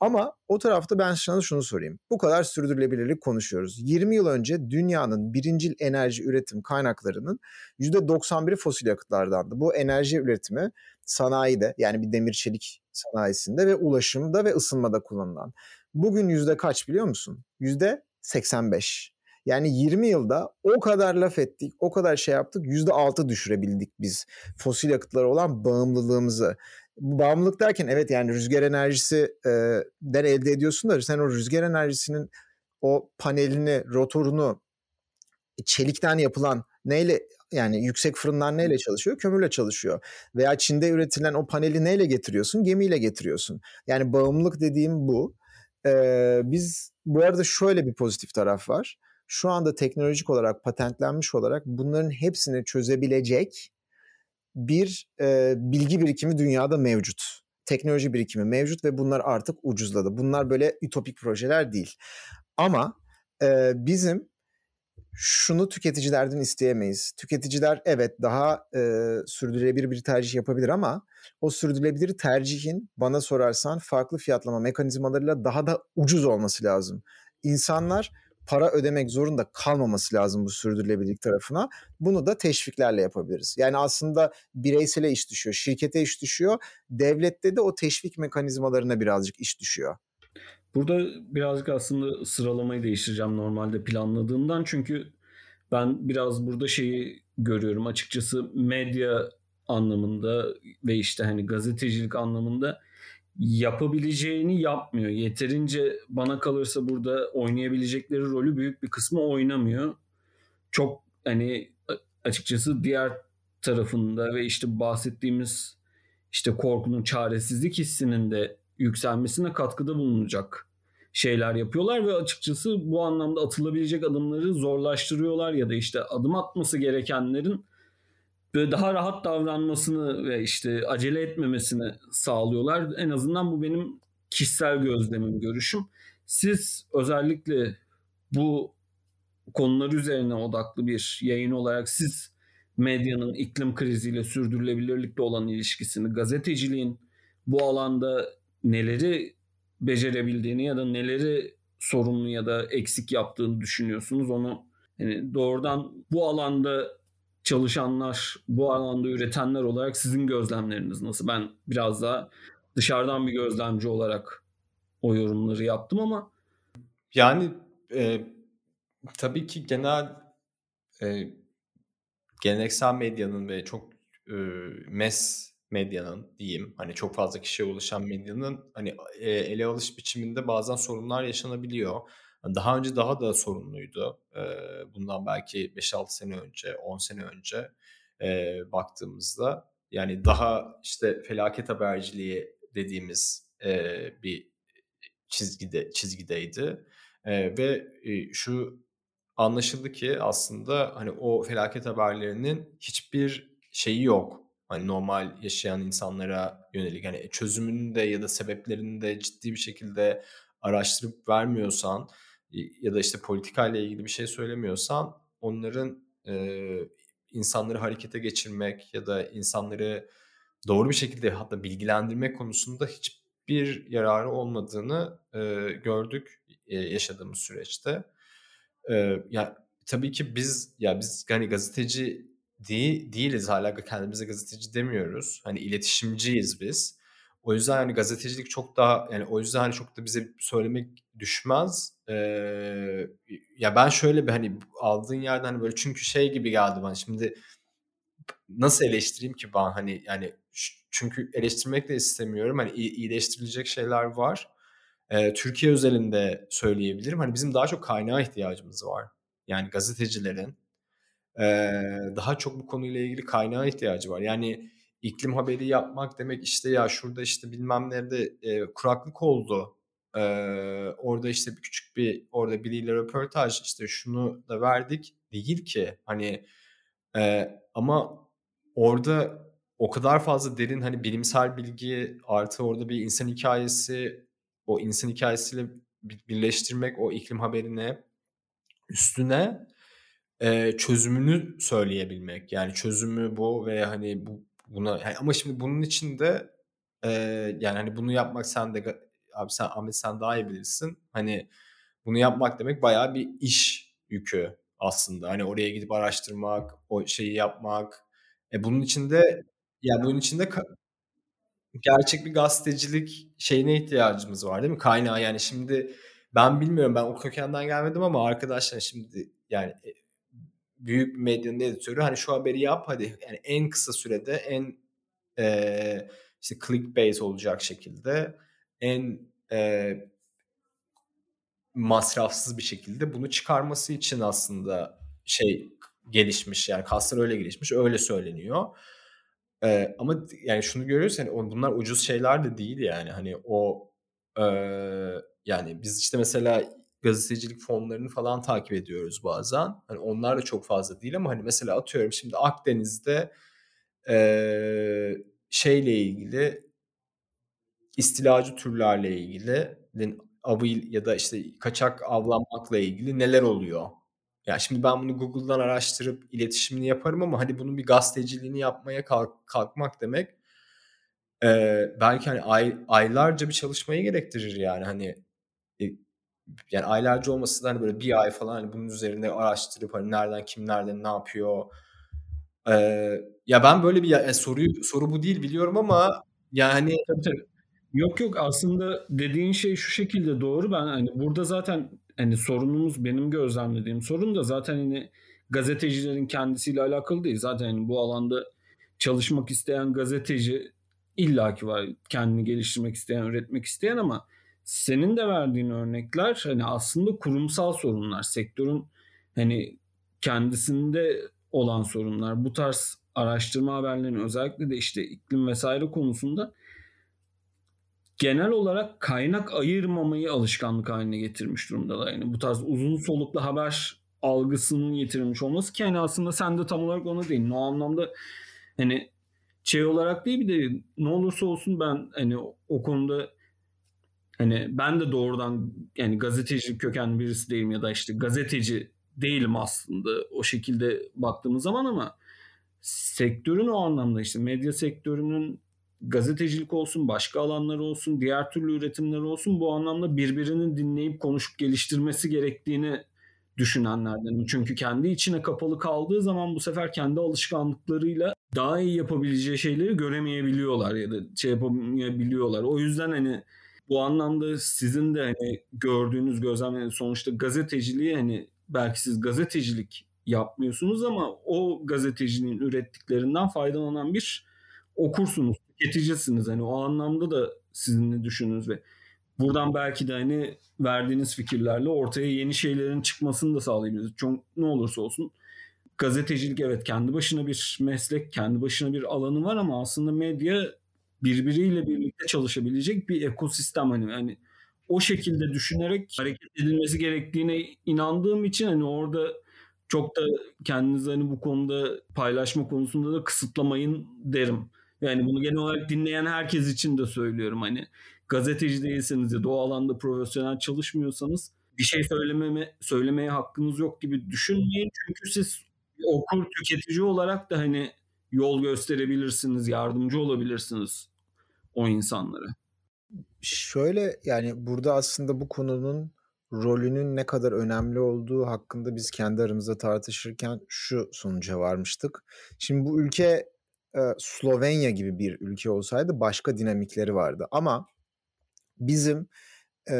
Ama o tarafta ben sana şunu sorayım. Bu kadar sürdürülebilirlik konuşuyoruz. 20 yıl önce dünyanın birincil enerji üretim kaynaklarının %91'i fosil yakıtlardandı. Bu enerji üretimi sanayide yani bir demir çelik sanayisinde ve ulaşımda ve ısınmada kullanılan. Bugün yüzde kaç biliyor musun? Yüzde 85. Yani 20 yılda o kadar laf ettik, o kadar şey yaptık, %6 düşürebildik biz fosil yakıtlara olan bağımlılığımızı. Bu bağımlılık derken evet yani rüzgar enerjisi e, elde ediyorsun da sen o rüzgar enerjisinin o panelini, rotorunu çelikten yapılan neyle yani yüksek fırınlar neyle çalışıyor? Kömürle çalışıyor. Veya Çin'de üretilen o paneli neyle getiriyorsun? Gemiyle getiriyorsun. Yani bağımlılık dediğim bu. Ee, biz bu arada şöyle bir pozitif taraf var şu anda teknolojik olarak patentlenmiş olarak bunların hepsini çözebilecek bir e, bilgi birikimi dünyada mevcut. Teknoloji birikimi mevcut ve bunlar artık ucuzladı. Bunlar böyle ütopik projeler değil. Ama e, bizim şunu tüketicilerden isteyemeyiz. Tüketiciler evet daha e, sürdürülebilir bir tercih yapabilir ama o sürdürülebilir tercihin bana sorarsan farklı fiyatlama mekanizmalarıyla daha da ucuz olması lazım. İnsanlar para ödemek zorunda kalmaması lazım bu sürdürülebilirlik tarafına. Bunu da teşviklerle yapabiliriz. Yani aslında bireysele iş düşüyor, şirkete iş düşüyor. Devlette de o teşvik mekanizmalarına birazcık iş düşüyor. Burada birazcık aslında sıralamayı değiştireceğim normalde planladığımdan. Çünkü ben biraz burada şeyi görüyorum açıkçası medya anlamında ve işte hani gazetecilik anlamında yapabileceğini yapmıyor. Yeterince bana kalırsa burada oynayabilecekleri rolü büyük bir kısmı oynamıyor. Çok hani açıkçası diğer tarafında ve işte bahsettiğimiz işte korkunun çaresizlik hissinin de yükselmesine katkıda bulunacak şeyler yapıyorlar ve açıkçası bu anlamda atılabilecek adımları zorlaştırıyorlar ya da işte adım atması gerekenlerin böyle daha rahat davranmasını ve işte acele etmemesini sağlıyorlar. En azından bu benim kişisel gözlemim, görüşüm. Siz özellikle bu konular üzerine odaklı bir yayın olarak siz medyanın iklim kriziyle sürdürülebilirlikle olan ilişkisini, gazeteciliğin bu alanda neleri becerebildiğini ya da neleri sorunlu ya da eksik yaptığını düşünüyorsunuz onu yani doğrudan bu alanda çalışanlar, bu alanda üretenler olarak sizin gözlemleriniz nasıl? Ben biraz daha dışarıdan bir gözlemci olarak o yorumları yaptım ama yani e, tabii ki genel e, geleneksel medyanın ve çok e, mes medyanın diyeyim hani çok fazla kişiye ulaşan medyanın hani e, ele alış biçiminde bazen sorunlar yaşanabiliyor. Daha önce daha da sorunluydu. Bundan belki 5-6 sene önce, 10 sene önce baktığımızda. Yani daha işte felaket haberciliği dediğimiz bir çizgide çizgideydi. Ve şu anlaşıldı ki aslında hani o felaket haberlerinin hiçbir şeyi yok. Hani normal yaşayan insanlara yönelik hani çözümünü de ya da sebeplerini de ciddi bir şekilde araştırıp vermiyorsan ya da işte politikayla ilgili bir şey söylemiyorsan onların e, insanları harekete geçirmek ya da insanları doğru bir şekilde hatta bilgilendirmek konusunda hiç hiçbir yararı olmadığını e, gördük e, yaşadığımız süreçte. E, ya tabii ki biz ya biz hani gazeteci değil, değiliz hala kendimize gazeteci demiyoruz. Hani iletişimciyiz biz. O yüzden hani gazetecilik çok daha yani o yüzden hani çok da bize söylemek düşmez. Ee, ya ben şöyle bir hani aldığın yerden hani böyle çünkü şey gibi geldi bana şimdi nasıl eleştireyim ki ben hani yani çünkü eleştirmek de istemiyorum. Hani iyileştirilecek şeyler var. Ee, Türkiye özelinde söyleyebilirim. Hani bizim daha çok kaynağa ihtiyacımız var. Yani gazetecilerin e, daha çok bu konuyla ilgili kaynağa ihtiyacı var. Yani iklim haberi yapmak demek işte ya şurada işte bilmem nerede e, kuraklık oldu. E, orada işte bir küçük bir orada biriyle röportaj işte şunu da verdik değil ki. Hani e, ama orada o kadar fazla derin hani bilimsel bilgi artı orada bir insan hikayesi o insan hikayesiyle birleştirmek o iklim haberine üstüne e, çözümünü söyleyebilmek. Yani çözümü bu ve hani bu buna yani ama şimdi bunun için de e, yani hani bunu yapmak sen de abi sen Ahmet sen daha iyi bilirsin. Hani bunu yapmak demek bayağı bir iş yükü aslında. Hani oraya gidip araştırmak, o şeyi yapmak. E bunun içinde ya yani bunun içinde gerçek bir gazetecilik şeyine ihtiyacımız var değil mi? Kaynağı yani şimdi ben bilmiyorum ben o kökenden gelmedim ama arkadaşlar şimdi yani büyük bir medyanın editörü. Hani şu haberi yap hadi. Yani en kısa sürede en e, işte clickbait olacak şekilde en e, masrafsız bir şekilde bunu çıkarması için aslında şey gelişmiş yani kaslar öyle gelişmiş öyle söyleniyor. Ee, ama yani şunu görüyoruz hani bunlar ucuz şeyler de değil yani. Hani o e, yani biz işte mesela gazetecilik fonlarını falan takip ediyoruz bazen. Hani onlar da çok fazla değil ama hani mesela atıyorum şimdi Akdeniz'de e, şeyle ilgili istilacı türlerle ilgili avı ya da işte kaçak avlanmakla ilgili neler oluyor? Yani şimdi ben bunu Google'dan araştırıp iletişimini yaparım ama hani bunun bir gazeteciliğini yapmaya kalk, kalkmak demek e, belki hani ay, aylarca bir çalışmayı gerektirir yani hani e, yani aylarca olması da hani böyle bir ay falan hani bunun üzerinde araştırıp hani nereden kim nereden ne yapıyor. Ee, ya ben böyle bir yani soruyu soru bu değil biliyorum ama yani tabii, tabii. Yok yok aslında dediğin şey şu şekilde doğru. Ben hani burada zaten hani sorunumuz benim gözlemlediğim sorun da zaten hani gazetecilerin kendisiyle alakalı değil. Zaten hani bu alanda çalışmak isteyen gazeteci illaki var kendini geliştirmek isteyen, üretmek isteyen ama senin de verdiğin örnekler hani aslında kurumsal sorunlar, sektörün hani kendisinde olan sorunlar. Bu tarz araştırma haberlerinin özellikle de işte iklim vesaire konusunda genel olarak kaynak ayırmamayı alışkanlık haline getirmiş durumdalar. Yani bu tarz uzun soluklu haber algısının yitirilmiş olması ki yani aslında sen de tam olarak onu değil. O anlamda hani şey olarak değil bir de ne olursa olsun ben hani o konuda hani ben de doğrudan yani gazeteci kökenli birisi değilim ya da işte gazeteci değilim aslında o şekilde baktığımız zaman ama sektörün o anlamda işte medya sektörünün gazetecilik olsun, başka alanlar olsun, diğer türlü üretimler olsun bu anlamda birbirinin dinleyip konuşup geliştirmesi gerektiğini düşünenlerden. Çünkü kendi içine kapalı kaldığı zaman bu sefer kendi alışkanlıklarıyla daha iyi yapabileceği şeyleri göremeyebiliyorlar ya da şey yapamayabiliyorlar. O yüzden hani bu anlamda sizin de hani gördüğünüz gözlemleriniz sonuçta gazeteciliği hani belki siz gazetecilik yapmıyorsunuz ama o gazetecinin ürettiklerinden faydalanan bir okursunuz, tüketicisiniz. Hani o anlamda da sizin ne düşününüz ve buradan belki de hani verdiğiniz fikirlerle ortaya yeni şeylerin çıkmasını da sağlayabiliriz. Çok ne olursa olsun gazetecilik evet kendi başına bir meslek, kendi başına bir alanı var ama aslında medya birbiriyle birlikte çalışabilecek bir ekosistem hani yani o şekilde düşünerek hareket edilmesi gerektiğine inandığım için hani orada çok da kendinizi hani bu konuda paylaşma konusunda da kısıtlamayın derim. Yani bunu genel olarak dinleyen herkes için de söylüyorum hani gazeteci değilseniz ya da o alanda profesyonel çalışmıyorsanız bir şey söylememe söylemeye hakkınız yok gibi düşünmeyin. Çünkü siz okur tüketici olarak da hani yol gösterebilirsiniz, yardımcı olabilirsiniz o insanlara. Şöyle yani burada aslında bu konunun rolünün ne kadar önemli olduğu hakkında biz kendi aramızda tartışırken şu sonuca varmıştık. Şimdi bu ülke e, Slovenya gibi bir ülke olsaydı başka dinamikleri vardı ama bizim e,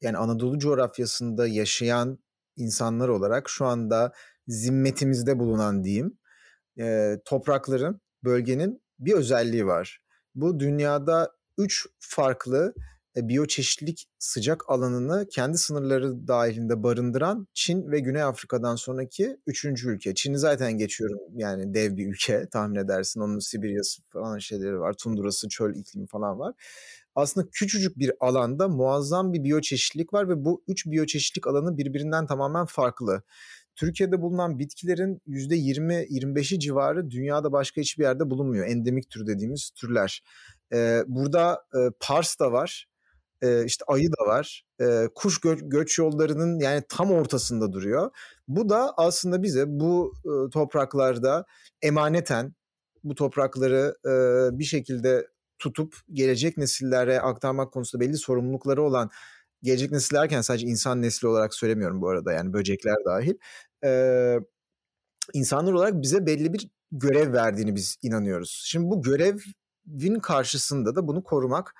yani Anadolu coğrafyasında yaşayan insanlar olarak şu anda zimmetimizde bulunan diyeyim e, toprakların bölgenin bir özelliği var. Bu dünyada üç farklı e, biyoçeşitlik sıcak alanını kendi sınırları dahilinde barındıran Çin ve Güney Afrika'dan sonraki üçüncü ülke. Çin'i zaten geçiyorum yani dev bir ülke tahmin edersin. Onun Sibirya'sı falan şeyleri var. Tundurası, çöl iklimi falan var. Aslında küçücük bir alanda muazzam bir biyoçeşitlik var ve bu üç biyoçeşitlik alanı birbirinden tamamen farklı. Türkiye'de bulunan bitkilerin %20-25'i civarı dünyada başka hiçbir yerde bulunmuyor. Endemik tür dediğimiz türler. Ee, burada e, pars da var, e, işte ayı da var. E, kuş gö- göç yollarının yani tam ortasında duruyor. Bu da aslında bize bu e, topraklarda emaneten bu toprakları e, bir şekilde tutup gelecek nesillere aktarmak konusunda belli sorumlulukları olan gelecek nesillerken sadece insan nesli olarak söylemiyorum bu arada yani böcekler dahil e, insanlar olarak bize belli bir görev verdiğini biz inanıyoruz. Şimdi bu görevin karşısında da bunu korumak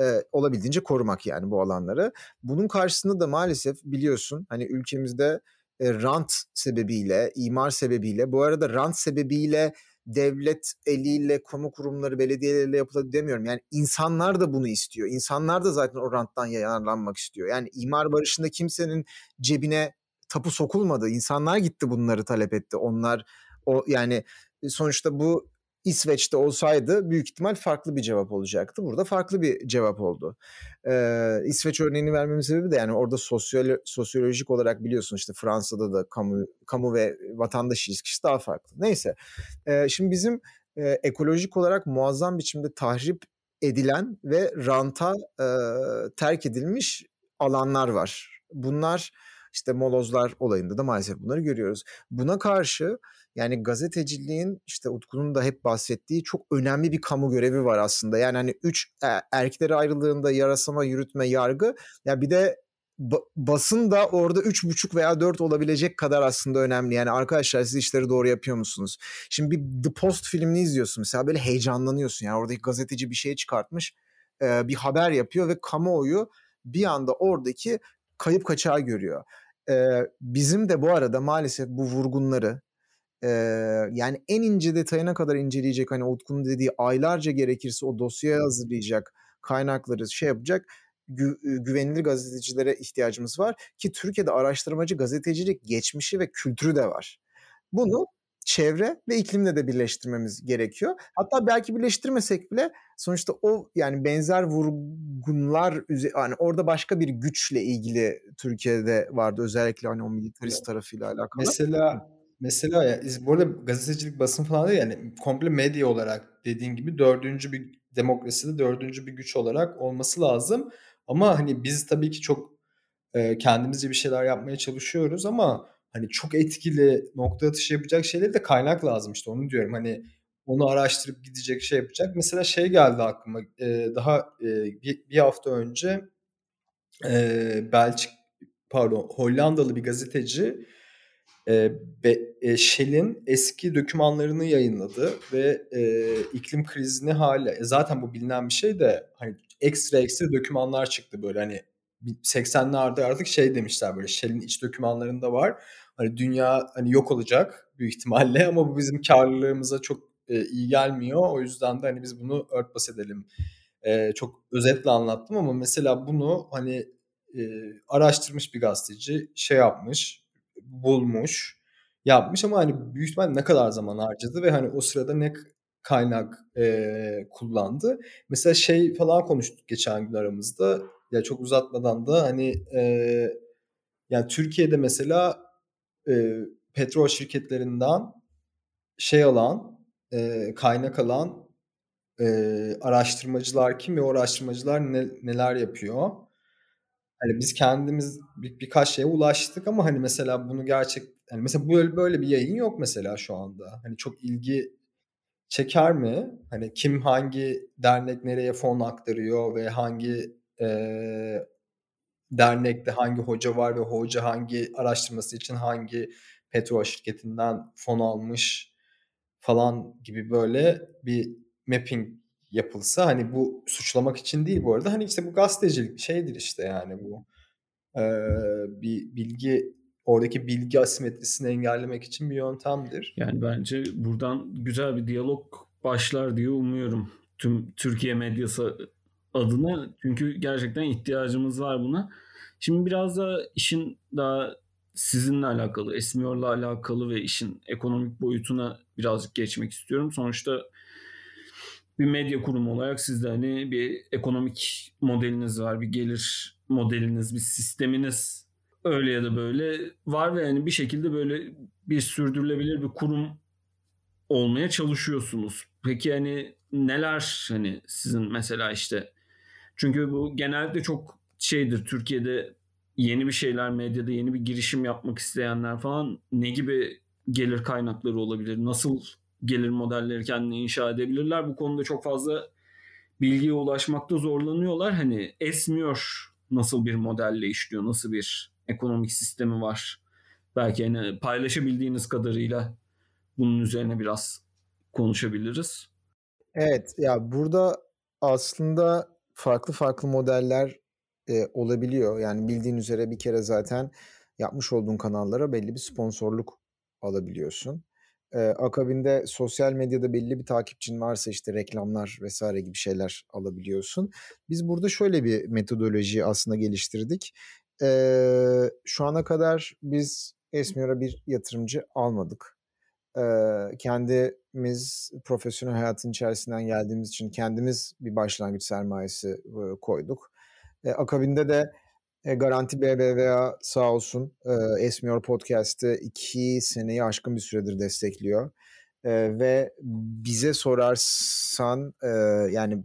e, olabildiğince korumak yani bu alanları. Bunun karşısında da maalesef biliyorsun hani ülkemizde e, rant sebebiyle, imar sebebiyle bu arada rant sebebiyle devlet eliyle, kamu kurumları, belediyeleriyle yapılır demiyorum. Yani insanlar da bunu istiyor. İnsanlar da zaten o ranttan yararlanmak istiyor. Yani imar barışında kimsenin cebine tapu sokulmadı. İnsanlar gitti bunları talep etti. Onlar o yani sonuçta bu İsveç'te olsaydı büyük ihtimal farklı bir cevap olacaktı. Burada farklı bir cevap oldu. Ee, İsveç örneğini vermemin sebebi de yani orada sosyal, sosyolojik olarak biliyorsun işte Fransa'da da kamu kamu ve vatandaş ilişkisi daha farklı. Neyse. Ee, şimdi bizim e, ekolojik olarak muazzam biçimde tahrip edilen ve ranta e, terk edilmiş alanlar var. Bunlar işte molozlar olayında da maalesef bunları görüyoruz. Buna karşı yani gazeteciliğin işte Utku'nun da hep bahsettiği çok önemli bir kamu görevi var aslında. Yani hani üç e, erkeklere ayrıldığında yarasama, yürütme, yargı. Ya yani bir de basın da orada üç buçuk veya dört olabilecek kadar aslında önemli. Yani arkadaşlar siz işleri doğru yapıyor musunuz? Şimdi bir The Post filmini izliyorsun mesela böyle heyecanlanıyorsun. Yani oradaki gazeteci bir şey çıkartmış, bir haber yapıyor ve kamuoyu bir anda oradaki kayıp kaçağı görüyor. bizim de bu arada maalesef bu vurgunları e, yani en ince detayına kadar inceleyecek hani Utku'nun dediği aylarca gerekirse o dosyaya hazırlayacak kaynakları şey yapacak gü- güvenilir gazetecilere ihtiyacımız var ki Türkiye'de araştırmacı gazetecilik geçmişi ve kültürü de var. Bunu çevre ve iklimle de birleştirmemiz gerekiyor. Hatta belki birleştirmesek bile sonuçta o yani benzer vurgunlar yani orada başka bir güçle ilgili Türkiye'de vardı özellikle hani o militarist tarafıyla alakalı. Mesela Mesela ya bu arada gazetecilik basın falan değil yani komple medya olarak dediğin gibi dördüncü bir demokraside dördüncü bir güç olarak olması lazım. Ama hani biz tabii ki çok e, kendimizce bir şeyler yapmaya çalışıyoruz ama hani çok etkili nokta atışı yapacak şeyleri de kaynak lazım işte onu diyorum. Hani onu araştırıp gidecek şey yapacak. Mesela şey geldi aklıma e, daha e, bir, bir hafta önce e, Belçik pardon Hollandalı bir gazeteci e, e, Shell'in eski dokümanlarını yayınladı ve e, iklim krizini hala e, zaten bu bilinen bir şey de hani ekstra ekstra dokümanlar çıktı böyle hani 80'lerde artık şey demişler böyle Shell'in iç dokümanlarında var. Hani dünya hani yok olacak büyük ihtimalle ama bu bizim karlılığımıza çok e, iyi gelmiyor. O yüzden de hani biz bunu örtbas edelim. E, çok özetle anlattım ama mesela bunu hani e, araştırmış bir gazeteci şey yapmış bulmuş, yapmış ama hani büyük ihtimal ne kadar zaman harcadı ve hani o sırada ne kaynak e, kullandı. Mesela şey falan konuştuk geçen gün aramızda. Ya çok uzatmadan da hani e, yani Türkiye'de mesela e, petrol şirketlerinden şey alan, e, kaynak alan e, araştırmacılar kim ve o araştırmacılar ne, neler yapıyor? Hani biz kendimiz bir, birkaç şeye ulaştık ama hani mesela bunu gerçek hani mesela böyle böyle bir yayın yok mesela şu anda. Hani çok ilgi çeker mi? Hani kim hangi dernek nereye fon aktarıyor ve hangi e, dernekte hangi hoca var ve hoca hangi araştırması için hangi petrol şirketinden fon almış falan gibi böyle bir mapping yapılsa hani bu suçlamak için değil bu arada hani işte bu gazetecilik şeydir işte yani bu ee, bir bilgi oradaki bilgi asimetrisini engellemek için bir yöntemdir. Yani bence buradan güzel bir diyalog başlar diye umuyorum tüm Türkiye medyası adına. Çünkü gerçekten ihtiyacımız var buna. Şimdi biraz da işin daha sizinle alakalı, Esmiyor'la alakalı ve işin ekonomik boyutuna birazcık geçmek istiyorum. Sonuçta bir medya kurumu olarak sizde hani bir ekonomik modeliniz var, bir gelir modeliniz, bir sisteminiz öyle ya da böyle var ve yani bir şekilde böyle bir sürdürülebilir bir kurum olmaya çalışıyorsunuz. Peki hani neler hani sizin mesela işte çünkü bu genelde çok şeydir Türkiye'de yeni bir şeyler medyada yeni bir girişim yapmak isteyenler falan ne gibi gelir kaynakları olabilir? Nasıl gelir modelleri kendine inşa edebilirler? Bu konuda çok fazla bilgiye ulaşmakta zorlanıyorlar. Hani esmiyor nasıl bir modelle işliyor, nasıl bir ekonomik sistemi var. Belki hani paylaşabildiğiniz kadarıyla bunun üzerine biraz konuşabiliriz. Evet ya burada aslında farklı farklı modeller e, olabiliyor. Yani bildiğin üzere bir kere zaten yapmış olduğun kanallara belli bir sponsorluk alabiliyorsun. E, akabinde sosyal medyada belli bir takipçin varsa işte reklamlar vesaire gibi şeyler alabiliyorsun. Biz burada şöyle bir metodoloji aslında geliştirdik. E, şu ana kadar biz Esmiyor'a bir yatırımcı almadık. Kendimiz profesyonel hayatın içerisinden geldiğimiz için kendimiz bir başlangıç sermayesi koyduk. Akabinde de Garanti BBVA sağ olsun Esmiyor Podcast'ı iki seneyi aşkın bir süredir destekliyor. Ve bize sorarsan yani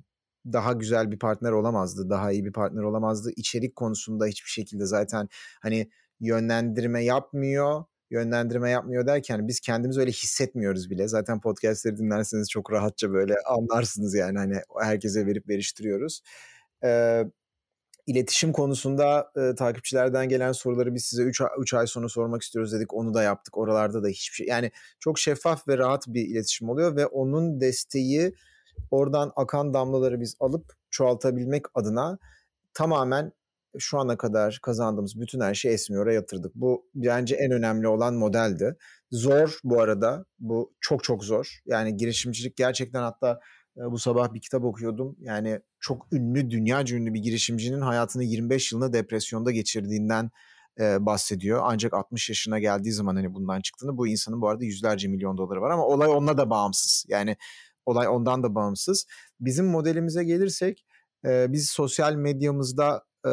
daha güzel bir partner olamazdı, daha iyi bir partner olamazdı. İçerik konusunda hiçbir şekilde zaten hani yönlendirme yapmıyor. Yönlendirme yapmıyor derken biz kendimiz öyle hissetmiyoruz bile. Zaten podcastleri dinlerseniz çok rahatça böyle anlarsınız yani hani herkese verip veriştiriyoruz. Ee, iletişim konusunda e, takipçilerden gelen soruları biz size 3 ay sonra sormak istiyoruz dedik. Onu da yaptık. Oralarda da hiçbir şey. Yani çok şeffaf ve rahat bir iletişim oluyor ve onun desteği oradan akan damlaları biz alıp çoğaltabilmek adına tamamen şu ana kadar kazandığımız bütün her şeyi Esmiyor'a yatırdık. Bu bence en önemli olan modeldi. Zor bu arada. Bu çok çok zor. Yani girişimcilik gerçekten hatta bu sabah bir kitap okuyordum. Yani çok ünlü, dünyaca ünlü bir girişimcinin hayatını 25 yılını depresyonda geçirdiğinden e, bahsediyor. Ancak 60 yaşına geldiği zaman hani bundan çıktığını bu insanın bu arada yüzlerce milyon doları var ama olay onunla da bağımsız. Yani olay ondan da bağımsız. Bizim modelimize gelirsek e, biz sosyal medyamızda e,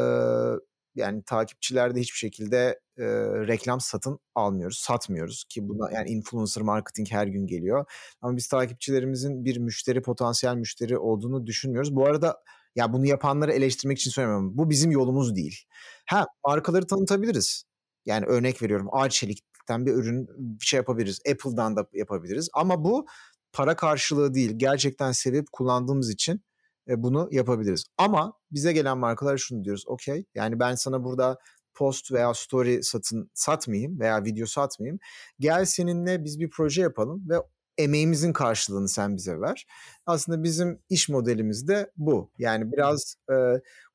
yani takipçilerde hiçbir şekilde e, reklam satın almıyoruz, satmıyoruz ki buna yani influencer marketing her gün geliyor. Ama biz takipçilerimizin bir müşteri potansiyel müşteri olduğunu düşünmüyoruz. Bu arada ya bunu yapanları eleştirmek için söylemiyorum. Bu bizim yolumuz değil. Ha markaları tanıtabiliriz. Yani örnek veriyorum Arçelik'ten bir ürün bir şey yapabiliriz. Apple'dan da yapabiliriz. Ama bu para karşılığı değil. Gerçekten sevip kullandığımız için e, bunu yapabiliriz. Ama bize gelen markalar şunu diyoruz. Okey yani ben sana burada post veya story satın satmayayım veya video satmayayım. Gel seninle biz bir proje yapalım ve emeğimizin karşılığını sen bize ver. Aslında bizim iş modelimiz de bu. Yani biraz e,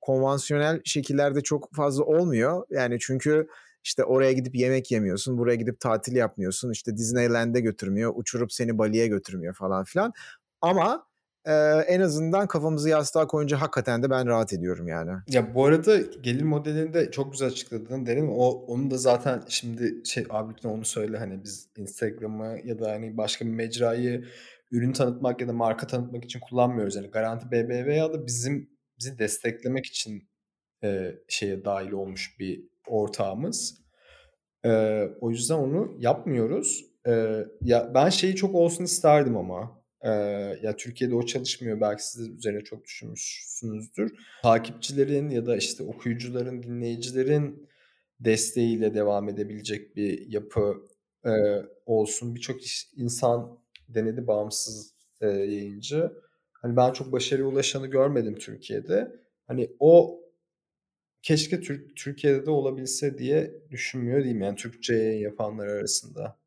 konvansiyonel şekillerde çok fazla olmuyor. Yani çünkü işte oraya gidip yemek yemiyorsun, buraya gidip tatil yapmıyorsun, işte Disneyland'e götürmüyor, uçurup seni Bali'ye götürmüyor falan filan. Ama e, en azından kafamızı yastığa koyunca hakikaten de ben rahat ediyorum yani. Ya bu arada gelir modelini de çok güzel açıkladın derim. O onu da zaten şimdi şey abi lütfen onu söyle hani biz Instagram'ı ya da hani başka bir mecrayı ürün tanıtmak ya da marka tanıtmak için kullanmıyoruz. Yani Garanti BBV ya da bizim bizi desteklemek için e, şeye dahil olmuş bir ortağımız. E, o yüzden onu yapmıyoruz. E, ya ben şeyi çok olsun isterdim ama ya Türkiye'de o çalışmıyor. Belki siz üzerine çok düşünmüşsünüzdür. Takipçilerin ya da işte okuyucuların, dinleyicilerin desteğiyle devam edebilecek bir yapı e, olsun. Birçok insan denedi bağımsız e, yayıncı. Hani ben çok başarıya ulaşanı görmedim Türkiye'de. Hani o keşke Türk Türkiye'de de olabilse diye düşünmüyor diyeyim yani Türkçe yapanlar arasında.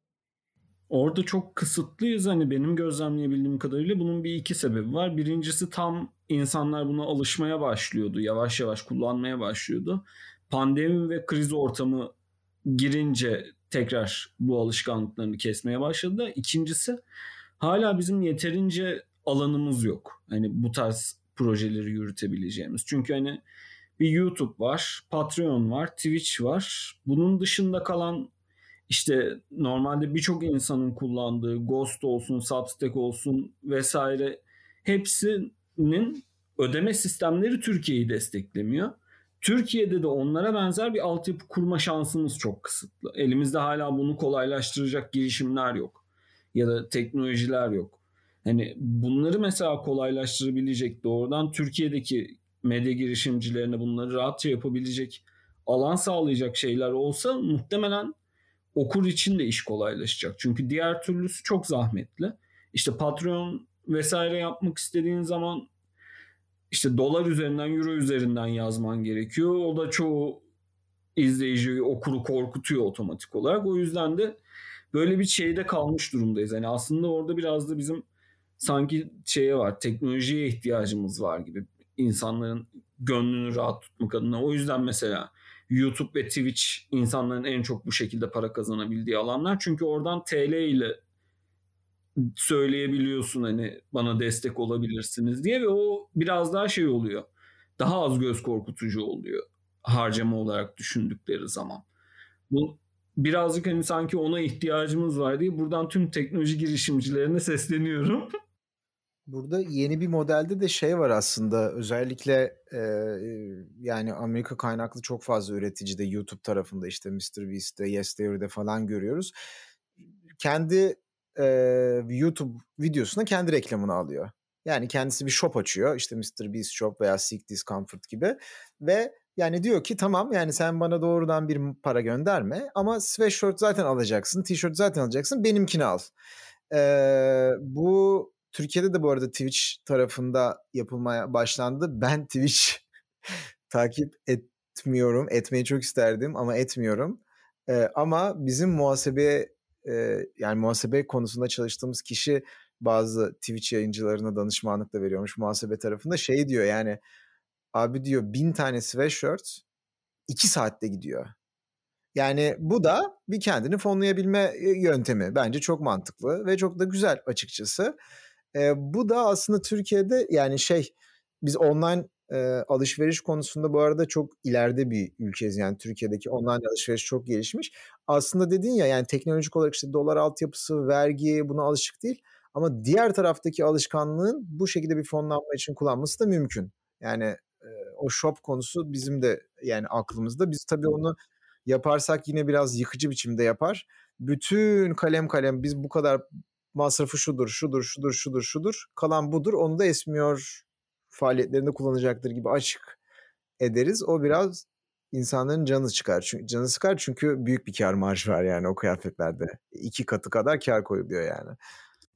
Orada çok kısıtlıyız hani benim gözlemleyebildiğim kadarıyla bunun bir iki sebebi var. Birincisi tam insanlar buna alışmaya başlıyordu. Yavaş yavaş kullanmaya başlıyordu. Pandemi ve kriz ortamı girince tekrar bu alışkanlıklarını kesmeye başladı. İkincisi hala bizim yeterince alanımız yok. Hani bu tarz projeleri yürütebileceğimiz. Çünkü hani bir YouTube var, Patreon var, Twitch var. Bunun dışında kalan işte normalde birçok insanın kullandığı Ghost olsun, Substack olsun vesaire hepsinin ödeme sistemleri Türkiye'yi desteklemiyor. Türkiye'de de onlara benzer bir altyapı kurma şansımız çok kısıtlı. Elimizde hala bunu kolaylaştıracak girişimler yok. Ya da teknolojiler yok. Hani bunları mesela kolaylaştırabilecek doğrudan Türkiye'deki medya girişimcilerine bunları rahatça yapabilecek alan sağlayacak şeyler olsa muhtemelen okur için de iş kolaylaşacak. Çünkü diğer türlüsü çok zahmetli. İşte Patreon vesaire yapmak istediğin zaman işte dolar üzerinden, euro üzerinden yazman gerekiyor. O da çoğu izleyiciyi, okuru korkutuyor otomatik olarak. O yüzden de böyle bir şeyde kalmış durumdayız. Yani aslında orada biraz da bizim sanki şeye var, teknolojiye ihtiyacımız var gibi insanların gönlünü rahat tutmak adına. O yüzden mesela YouTube ve Twitch insanların en çok bu şekilde para kazanabildiği alanlar. Çünkü oradan TL ile söyleyebiliyorsun hani bana destek olabilirsiniz diye ve o biraz daha şey oluyor. Daha az göz korkutucu oluyor harcama olarak düşündükleri zaman. Bu birazcık hani sanki ona ihtiyacımız var diye buradan tüm teknoloji girişimcilerine sesleniyorum. Burada yeni bir modelde de şey var aslında özellikle e, yani Amerika kaynaklı çok fazla üreticide YouTube tarafında işte MrBeast'te, Yes Theory'de falan görüyoruz. Kendi e, YouTube videosuna kendi reklamını alıyor. Yani kendisi bir shop açıyor işte MrBeast Shop veya Seek Discomfort gibi ve yani diyor ki tamam yani sen bana doğrudan bir para gönderme ama sweatshirt zaten alacaksın, tişört zaten alacaksın benimkini al. Ee, bu Türkiye'de de bu arada Twitch tarafında yapılmaya başlandı. Ben Twitch takip etmiyorum. Etmeyi çok isterdim ama etmiyorum. Ee, ama bizim muhasebe e, yani muhasebe konusunda çalıştığımız kişi bazı Twitch yayıncılarına danışmanlık da veriyormuş muhasebe tarafında. Şey diyor yani abi diyor bin tane sweatshirt iki saatte gidiyor. Yani bu da bir kendini fonlayabilme yöntemi. Bence çok mantıklı ve çok da güzel açıkçası. E, bu da aslında Türkiye'de yani şey biz online e, alışveriş konusunda bu arada çok ileride bir ülkeyiz. Yani Türkiye'deki online alışveriş çok gelişmiş. Aslında dedin ya yani teknolojik olarak işte dolar altyapısı, vergi buna alışık değil. Ama diğer taraftaki alışkanlığın bu şekilde bir fonlanma için kullanması da mümkün. Yani e, o shop konusu bizim de yani aklımızda. Biz tabii onu yaparsak yine biraz yıkıcı biçimde yapar. Bütün kalem kalem biz bu kadar masrafı şudur, şudur, şudur, şudur, şudur. Kalan budur. Onu da esmiyor faaliyetlerinde kullanacaktır gibi açık ederiz. O biraz insanların canı çıkar. Çünkü canı sıkar çünkü büyük bir kar marjı var yani o kıyafetlerde. iki katı kadar kar koyuluyor yani.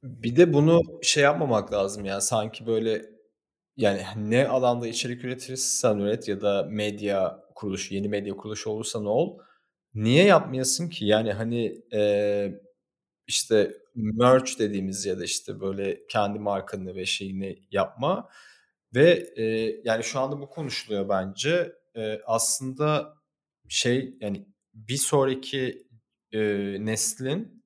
Bir de bunu şey yapmamak lazım yani sanki böyle yani ne alanda içerik üretirsen üret ya da medya kuruluşu, yeni medya kuruluşu olursa ne ol. Niye yapmayasın ki? Yani hani e, işte merch dediğimiz ya da işte böyle kendi markanı ve şeyini yapma ve e, yani şu anda bu konuşuluyor bence e, aslında şey yani bir sonraki e, neslin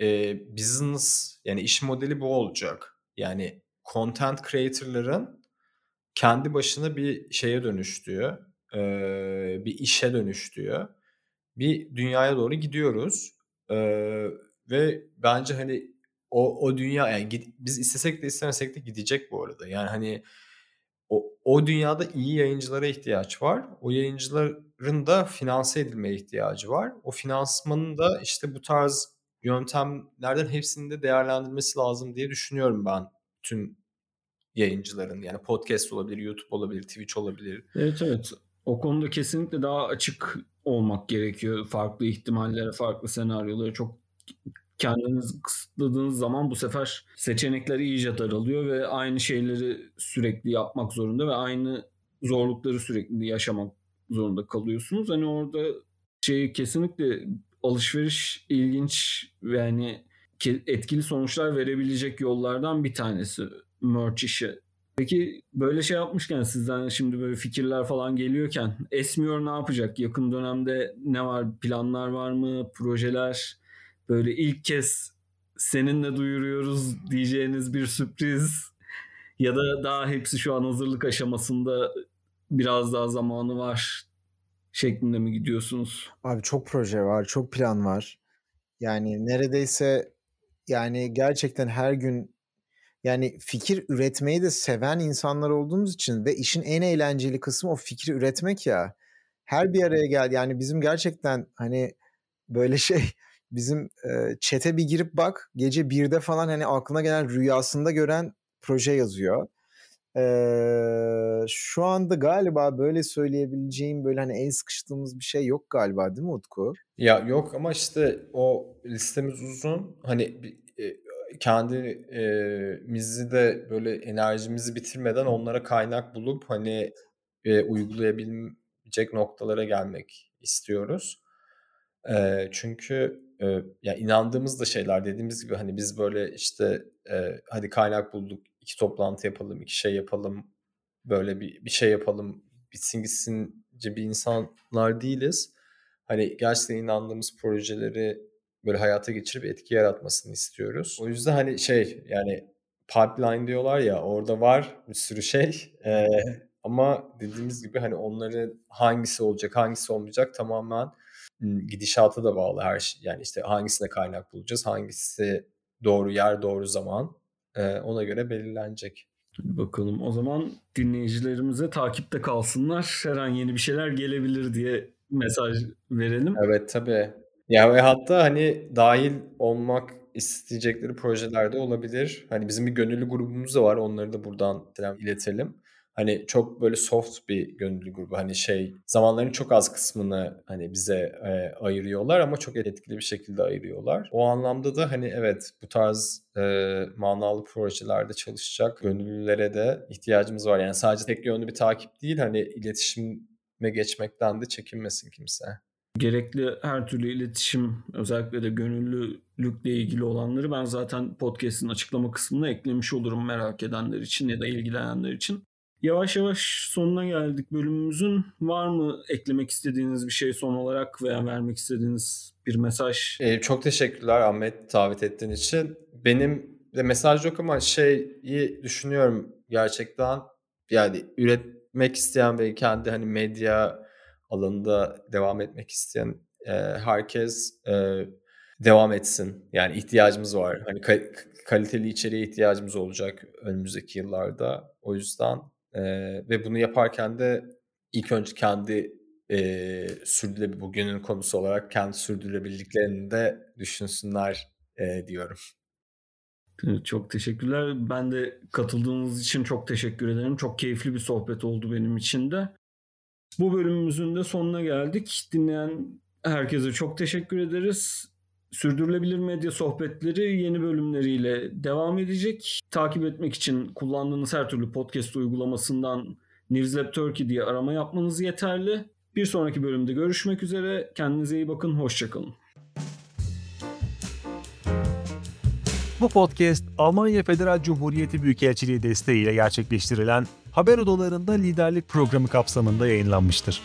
e, business yani iş modeli bu olacak yani content creator'ların kendi başına bir şeye dönüştüğü e, bir işe dönüştüğü bir dünyaya doğru gidiyoruz. Ee, ve bence hani o, o dünya yani gid, biz istesek de istemesek de gidecek bu arada. Yani hani o, o dünyada iyi yayıncılara ihtiyaç var. O yayıncıların da finanse edilmeye ihtiyacı var. O finansmanın da işte bu tarz yöntemlerden hepsinin de değerlendirmesi lazım diye düşünüyorum ben tüm yayıncıların. Yani podcast olabilir, YouTube olabilir, Twitch olabilir. Evet evet. O konuda kesinlikle daha açık olmak gerekiyor. Farklı ihtimallere, farklı senaryolara çok kendinizi kısıtladığınız zaman bu sefer seçenekler iyice daralıyor ve aynı şeyleri sürekli yapmak zorunda ve aynı zorlukları sürekli yaşamak zorunda kalıyorsunuz. Hani orada şey kesinlikle alışveriş ilginç ve yani etkili sonuçlar verebilecek yollardan bir tanesi merch işi. Peki böyle şey yapmışken sizden şimdi böyle fikirler falan geliyorken Esmiyor ne yapacak? Yakın dönemde ne var? Planlar var mı? Projeler? Böyle ilk kez seninle duyuruyoruz diyeceğiniz bir sürpriz ya da daha hepsi şu an hazırlık aşamasında biraz daha zamanı var şeklinde mi gidiyorsunuz? Abi çok proje var, çok plan var. Yani neredeyse yani gerçekten her gün yani fikir üretmeyi de seven insanlar olduğumuz için ve işin en eğlenceli kısmı o fikri üretmek ya. Her bir araya gel yani bizim gerçekten hani böyle şey bizim e, çete bir girip bak gece birde falan hani aklına gelen rüyasında gören proje yazıyor. Şu anda galiba böyle söyleyebileceğim böyle hani en sıkıştığımız bir şey yok galiba değil mi Utku? Ya yok ama işte o listemiz uzun. Hani e, kendimizi de böyle enerjimizi bitirmeden onlara kaynak bulup hani e, uygulayabilecek noktalara gelmek istiyoruz. E, çünkü e, ya inandığımız da şeyler dediğimiz gibi hani biz böyle işte e, hadi kaynak bulduk iki toplantı yapalım iki şey yapalım böyle bir, bir şey yapalım bitsin gitsince bir insanlar değiliz. Hani gerçekten inandığımız projeleri böyle hayata geçirip etki yaratmasını istiyoruz. O yüzden hani şey yani pipeline diyorlar ya orada var bir sürü şey. Ee, ama dediğimiz gibi hani onların hangisi olacak hangisi olmayacak tamamen gidişata da bağlı her şey. Yani işte hangisine kaynak bulacağız, hangisi doğru yer, doğru zaman e, ona göre belirlenecek. Bakalım o zaman dinleyicilerimize takipte kalsınlar. Her an yeni bir şeyler gelebilir diye mesaj verelim. Evet tabii. Ya ve hatta hani dahil olmak isteyecekleri projelerde olabilir. Hani bizim bir gönüllü grubumuz da var. Onları da buradan selam iletelim. Hani çok böyle soft bir gönüllü grubu. Hani şey zamanların çok az kısmını hani bize e, ayırıyorlar ama çok etkili bir şekilde ayırıyorlar. O anlamda da hani evet bu tarz e, manalı projelerde çalışacak gönüllülere de ihtiyacımız var. Yani sadece tek yönlü bir takip değil hani iletişime geçmekten de çekinmesin kimse gerekli her türlü iletişim özellikle de gönüllülükle ilgili olanları ben zaten podcast'in açıklama kısmına eklemiş olurum merak edenler için ya da ilgilenenler için. Yavaş yavaş sonuna geldik bölümümüzün. Var mı eklemek istediğiniz bir şey son olarak veya vermek istediğiniz bir mesaj? Ee, çok teşekkürler Ahmet davet ettiğin için. Benim de mesaj yok ama şeyi düşünüyorum gerçekten yani üretmek isteyen ve kendi hani medya alanında devam etmek isteyen e, herkes e, devam etsin. Yani ihtiyacımız var. Hani ka- kaliteli içeriğe ihtiyacımız olacak önümüzdeki yıllarda. O yüzden e, ve bunu yaparken de ilk önce kendi e, sürdürülebilir bugünün konusu olarak kendi sürdürülebilirliklerini de düşünsünler e, diyorum. Çok teşekkürler. Ben de katıldığınız için çok teşekkür ederim. Çok keyifli bir sohbet oldu benim için de. Bu bölümümüzün de sonuna geldik. Dinleyen herkese çok teşekkür ederiz. Sürdürülebilir medya sohbetleri yeni bölümleriyle devam edecek. Takip etmek için kullandığınız her türlü podcast uygulamasından Newslab Turkey diye arama yapmanız yeterli. Bir sonraki bölümde görüşmek üzere. Kendinize iyi bakın. Hoşçakalın. Bu podcast Almanya Federal Cumhuriyeti Büyükelçiliği desteğiyle gerçekleştirilen haber odalarında liderlik programı kapsamında yayınlanmıştır.